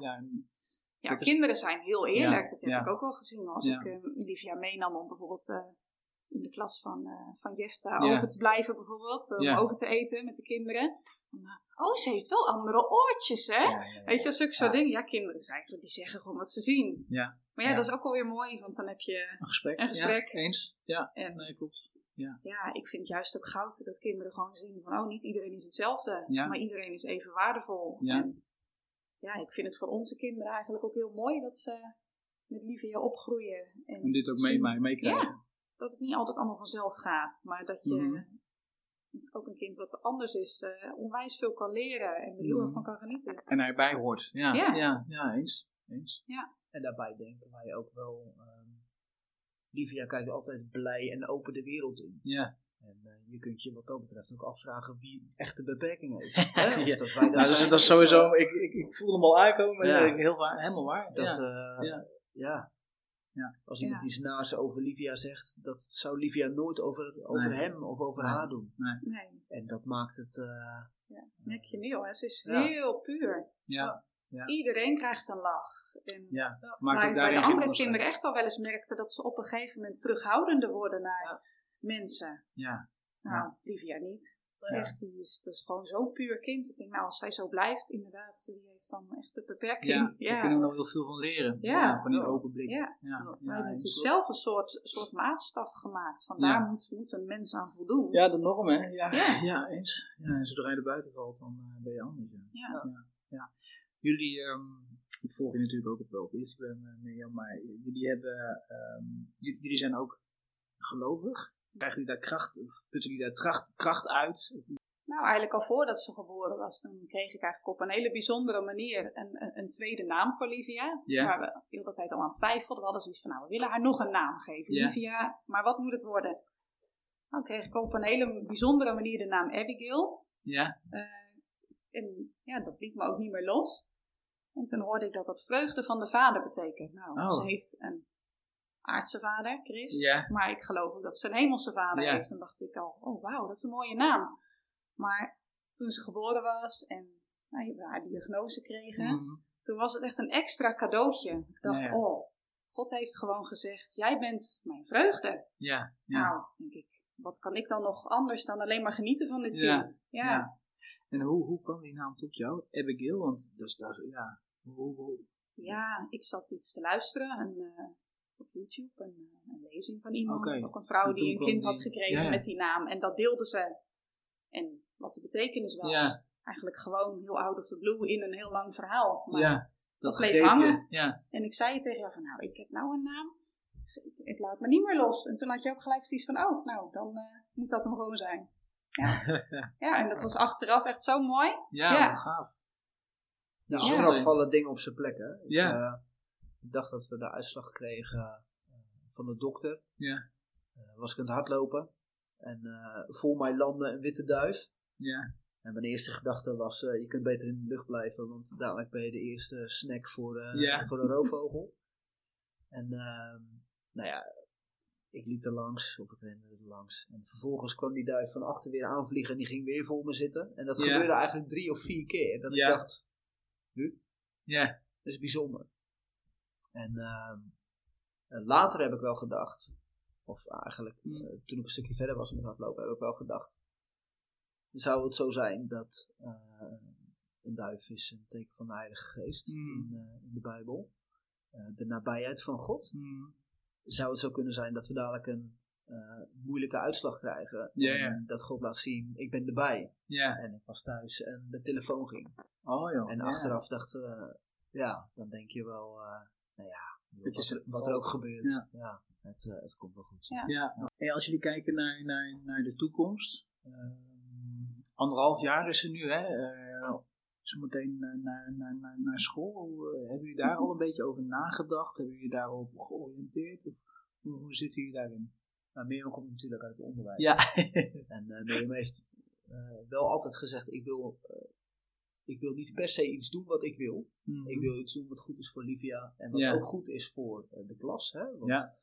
ja, is- kinderen zijn heel eerlijk. Dat heb ik ook wel gezien als ik eh, Olivia meenam om bijvoorbeeld eh, in de klas van, eh van Jefta Ja. over te blijven bijvoorbeeld. Ja. Om over te eten met de kinderen. Eh, oh, ze heeft wel andere oortjes hè. Ja, ja, ja. Weet je, zulke soort Ja. dingen. Ja, kinderen zijn eigenlijk, die zeggen gewoon wat ze zien. ja, Maar ja, Ja. dat is ook alweer mooi, want dan heb je... een gesprek. Een gesprek. Ja, eens. Ja, En nee, klopt. ja, ik vind juist ook goud dat kinderen gewoon zien van, oh, niet iedereen is hetzelfde, Ja. maar iedereen is even waardevol. Ja. En ja, ik vind het voor onze kinderen eigenlijk ook heel mooi dat ze met Livia opgroeien. En, En dit ook mee, zien mee, meekrijgen. Ja, dat het niet altijd allemaal vanzelf gaat, maar dat je Mhm. ook een kind wat anders is, eh, onwijs veel kan leren en er heel Mhm. erg van kan genieten. En hij erbij hoort. Ja, Ja. ja. ja, eens. eens. En daarbij denken wij ook wel... ehm, Livia kijkt altijd blij en open de wereld in. Ja. En eh, je kunt je wat dat betreft ook afvragen wie echt de beperking heeft. [laughs] Hè? Of Ja. dat wij dat Nou, dus, zijn, dat is sowieso, eh, ik, ik, ik voelde hem al aankomen, Ja. ja. heel waar, helemaal waar. Dat, ja. eh, Ja. Ja. Ja. Als iemand Ja. iets naars over Livia zegt, dat zou Livia nooit over, over Nee. hem of over Nee. haar doen. Nee, En dat maakt het... eh, merk je nu al, hè? ze is Ja. heel puur. ja. Iedereen krijgt een lach. En ja. ook bij de andere kinderen echt al wel eens merkte dat ze op een gegeven moment terughoudender worden naar mensen. Ja. Nou, Livia niet. Ja. Echt, die is, dat is gewoon zo'n puur kind. Ik denk, nou, als zij zo blijft, inderdaad, die heeft dan echt de beperking. Ja, Ja, daar kunnen we nog heel veel van leren. Ja. van die Ja. open blik. Ja. ja. we ja, hebben natuurlijk zelf een soort, soort maatstaf gemaakt. Van Ja. daar moet, moet een mens aan voldoen. Ja, de norm, hè? Ja, Ja. eens. Ja, en zodra je er buiten valt, dan eh, ben je anders. Ja. Ja. Jullie, ehm, ik volg je natuurlijk ook op, op Instagram, eh, Mirjam, maar jullie hebben, ehm, jullie zijn ook gelovig. Krijgen jullie daar kracht, putten jullie daar kracht, kracht uit? Nou, eigenlijk al voordat ze geboren was, toen kreeg ik eigenlijk op een hele bijzondere manier een, een, een tweede naam voor Livia. Waar we de hele tijd al aan twijfelden. We hadden zoiets van, nou, we willen haar nog een naam geven. Ja. Livia, maar wat moet het worden? Nou, kreeg ik op een hele bijzondere manier de naam Abigail. Ja, Eh, en ja, dat liet me ook niet meer los. En toen hoorde ik dat dat vreugde van de vader betekent. Nou, Oh. ze heeft een aardse vader, Chris. Ja. Maar ik geloof ook dat ze een hemelse vader Ja. heeft. En dacht ik al, oh wauw, dat is een mooie naam. Maar toen ze geboren was en nou, we haar diagnose kregen, Mhm. toen was het echt een extra cadeautje. Ik dacht, Ja. oh, God heeft gewoon gezegd, jij bent mijn vreugde. ja, ja. Nou, denk ik, wat kan ik dan nog anders dan alleen maar genieten van dit Ja. kind? Ja. En hoe, hoe kwam die naam tot jou? Abigail? Want dat is, dat is- ja, hoe, hoe- Ja, ik zat iets te luisteren een, eh, op YouTube, een, eh, een lezing van iemand. Ook een vrouw die een kind had gekregen ja, met die naam. En dat deelde ze. En wat de betekenis was. Ja. Eigenlijk gewoon heel out of the blue in een heel lang verhaal. Maar, ja, dat bleef hangen. Ja, En ik zei tegen jou van, nou, ik heb nou een naam. Ik, ik laat me niet meer los. En toen had je ook gelijk zoiets van, oh, nou, dan eh, moet dat hem gewoon zijn. Ja. [laughs] ja, en dat was achteraf echt zo mooi. ja, gaaf. Nou, Ja. achteraf vallen dingen op zijn plek. Hè. Ja. eh, ik dacht dat we de uitslag kregen eh, van de dokter. Ja, Eh, was ik aan het hardlopen. En eh voor mij landde een witte duif. ja, En mijn eerste gedachte was, je kunt beter in de lucht blijven, want dadelijk ben je de eerste snack voor, Ja. voor een roofvogel. [laughs] En ehm, nou ja, ik liep er langs, of ik rende er langs. En vervolgens kwam die duif van achter weer aanvliegen en die ging weer voor me zitten. En dat Ja. gebeurde eigenlijk drie of vier keer. Dat Ja. ik dacht, ja, dat is bijzonder. En ehm, eh, later heb ik wel gedacht, of eigenlijk Hmm. eh, toen ik een stukje verder was met hardlopen, heb ik wel gedacht, zou het zo zijn dat eh, een duif is een teken van de Heilige Geest Hmm. in, in de Bijbel, de nabijheid van God. Mhm. Zou het zo kunnen zijn dat we dadelijk een moeilijke uitslag krijgen, en dat God laat zien, ik ben erbij. En ik was thuis en de telefoon ging. Oh joh. En achteraf dacht eh, ja, dan denk je wel, nou ja, wat er, wat er ook gebeurt. Ja. Ja, het, eh, het komt wel goed. Ja. Ja, en als jullie kijken naar, naar, naar de toekomst, ehm, anderhalf jaar is er nu, hè? eh, zometeen eh, naar, naar, naar, naar school. Hoe, hebben jullie daar al een beetje over nagedacht? Hebben jullie daarop georiënteerd? Of, hoe, hoe zitten jullie daarin? Nou, Mirjam komt natuurlijk uit het onderwijs. Ja, En eh Mirjam heeft eh, wel altijd gezegd, ik wil, eh, ik wil niet per se iets doen wat ik wil. Mhm. Ik wil iets doen wat goed is voor Livia en wat Ja. ook goed is voor eh, de klas. Hè? Want Ja.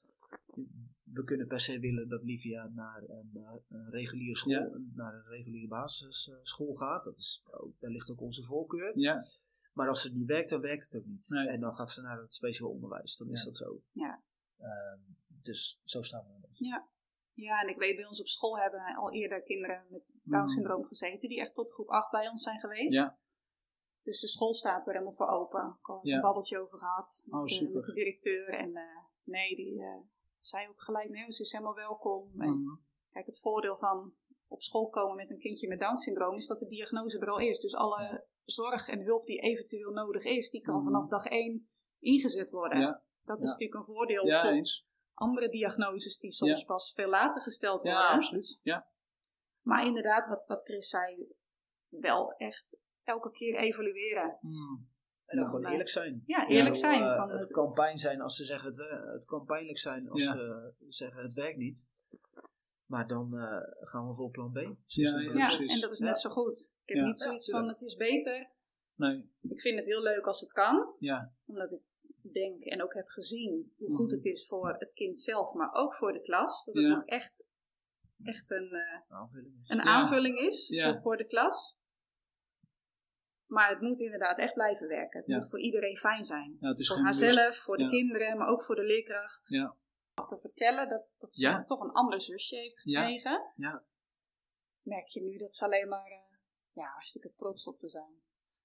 we kunnen per se willen dat Livia naar een, eh, een reguliere school, Ja. naar een reguliere basisschool gaat. Dat is ook, daar ligt ook onze voorkeur. Ja, Maar als het niet werkt, dan werkt het ook niet. Nee. En dan gaat ze naar het speciaal onderwijs. Dan is Ja. dat zo. Ja. Ehm, dus zo staan we erbij. Ja, en ik weet, bij ons op school hebben al eerder kinderen met Mhm. Down-syndroom gezeten, die echt tot groep 8 bij ons zijn geweest. Ja. Dus de school staat er helemaal voor open. Ik heb Ja. een babbeltje over gehad met, Oh, eh, met de directeur. En eh, nee, die eh, zei ook gelijk, nee, ze is helemaal welkom. En Mhm. kijk, het voordeel van op school komen met een kindje met Down-syndroom is dat de diagnose er al is. Dus alle zorg en hulp die eventueel nodig is, die kan Mhm. vanaf dag 1 ingezet worden. Ja. Dat is Ja. natuurlijk een voordeel ja tot eens. andere diagnoses die soms pas veel later gesteld worden. Ja, absoluut. Ja. Maar inderdaad, wat, wat Chris zei, wel echt elke keer evalueren. Mhm. En ook Ja, gewoon maar- eerlijk zijn. Ja, eerlijk zijn. eh, van het het- kan pijn zijn als ze zeggen het, eh, het kan pijnlijk zijn als Ja. ze zeggen het werkt niet. Maar dan eh, gaan we voor plan B. Ja, en dat is Ja. net zo goed. Ik heb Ja. niet zoiets Ja, van het is beter. Nee, Ik vind het heel leuk als het kan. ja. Omdat ik denk en ook heb gezien hoe goed Mhm. het is voor het kind zelf, maar ook voor de klas. Dat het Ja. ook echt, echt een, eh, Aanvulling is. een Ja. aanvulling is voor de klas. Maar het moet inderdaad echt blijven werken. Het Ja. moet voor iedereen fijn zijn. ja voor haarzelf, voor de Ja. kinderen, maar ook voor de leerkracht. Ja. Te vertellen dat, dat ze toch een ander zusje heeft gekregen. Ja. Merk je nu dat ze alleen maar eh, ja, hartstikke trots op te zijn.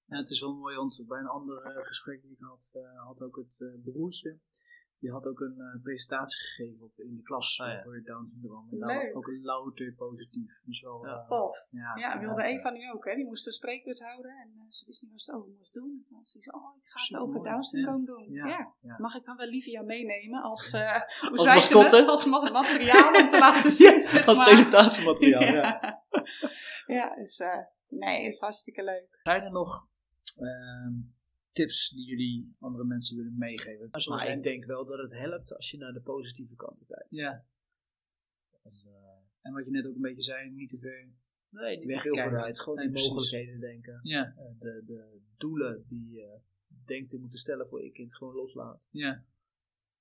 Ja, het is wel mooi, want bij een ander eh, gesprek die ik had, eh, had ook het broertje. Die had ook een eh, presentatie gegeven op, in de klas Ah, ja. over Down syndroom. En Leuk. ook louter positief. Dus wel, Ja. eh, Tof. ja, Ja, wilde ja, Eva nu ook, hè? Die moest een spreekbeurt houden en eh, ze wist niet wat ze het over moest doen. En toen had ze iets, oh, ik ga het over Down syndroom doen. Ja, Ja. ja. Mag ik dan wel Livia meenemen als, eh hoe Als zei ze het? Als ma- materiaal om te laten [laughs] zien, zeg Als maar. presentatiemateriaal, ja. [laughs] ja, dus eh, nee, is hartstikke leuk. Zijn er nog ehm, tips die jullie andere mensen willen meegeven? Maar ik denk wel dat het helpt als je naar de positieve kanten kijkt. Ja, En, eh, en wat je net ook een beetje zei, niet te ver. nee, niet te veel vooruit. Gewoon Nee, in mogelijkheden denken. Ja, Eh, de, de doelen die je denkt te moeten stellen voor je kind gewoon loslaat. ja,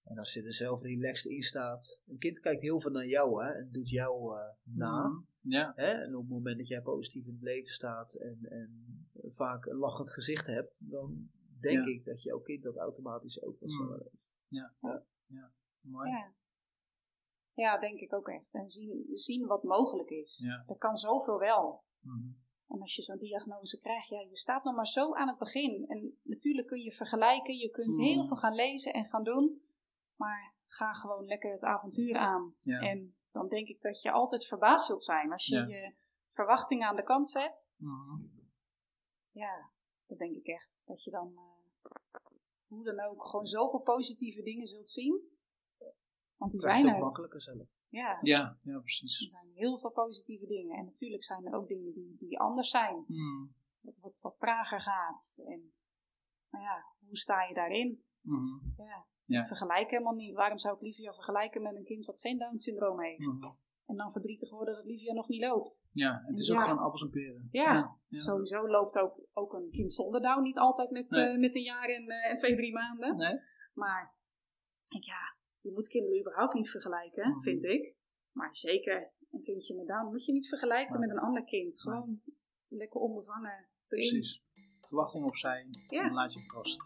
En als je er zelf relaxed in staat. Een kind kijkt heel veel naar jou hè, en doet jou eh, na. Mhm. Ja, Hè? En op het moment dat jij positief in het leven staat en, en vaak een lachend gezicht hebt, dan denk Ja. ik dat jouw kind dat automatisch ook wat Mm. sneller heeft. mooi. Ja. ja, denk ik ook echt. En zien, zien wat mogelijk is. Ja. Er kan zoveel wel. Mhm. En als je zo'n diagnose krijgt, ja, je staat nog maar zo aan het begin. En natuurlijk kun je vergelijken, je kunt Mm. heel veel gaan lezen en gaan doen. Maar ga gewoon lekker het avontuur aan. Ja. En dan denk ik dat je altijd verbaasd zult zijn. Als je Ja. je verwachtingen aan de kant zet, Mhm. ja, dat denk ik echt. Dat je dan, eh, hoe dan ook, gewoon zoveel positieve dingen zult zien. Want die zijn er. makkelijker zelf. Ja, Ja, ja, precies. er zijn heel veel positieve dingen. En natuurlijk zijn er ook dingen die, die anders zijn. Mhm. Wat, wat, wat trager gaat. En, maar ja, hoe sta je daarin? Mhm. Ja. Ja. Vergelijk helemaal niet. Waarom zou ik Livia vergelijken met een kind wat geen Down-syndroom heeft? Mhm. En dan verdrietig worden dat Livia nog niet loopt. Ja, het is ook gewoon appels en peren. Ja. ja. Sowieso loopt ook, ook een kind zonder Down niet altijd met, Nee. eh, met een jaar en, eh, en twee, drie maanden. Nee? Maar ja, je moet kinderen überhaupt niet vergelijken, Mhm. vind ik. Maar zeker een kindje met Down moet je niet vergelijken Nee. met een ander kind. Gewoon lekker onbevangen erin. Precies. Verwachting opzij en laat je verrassen.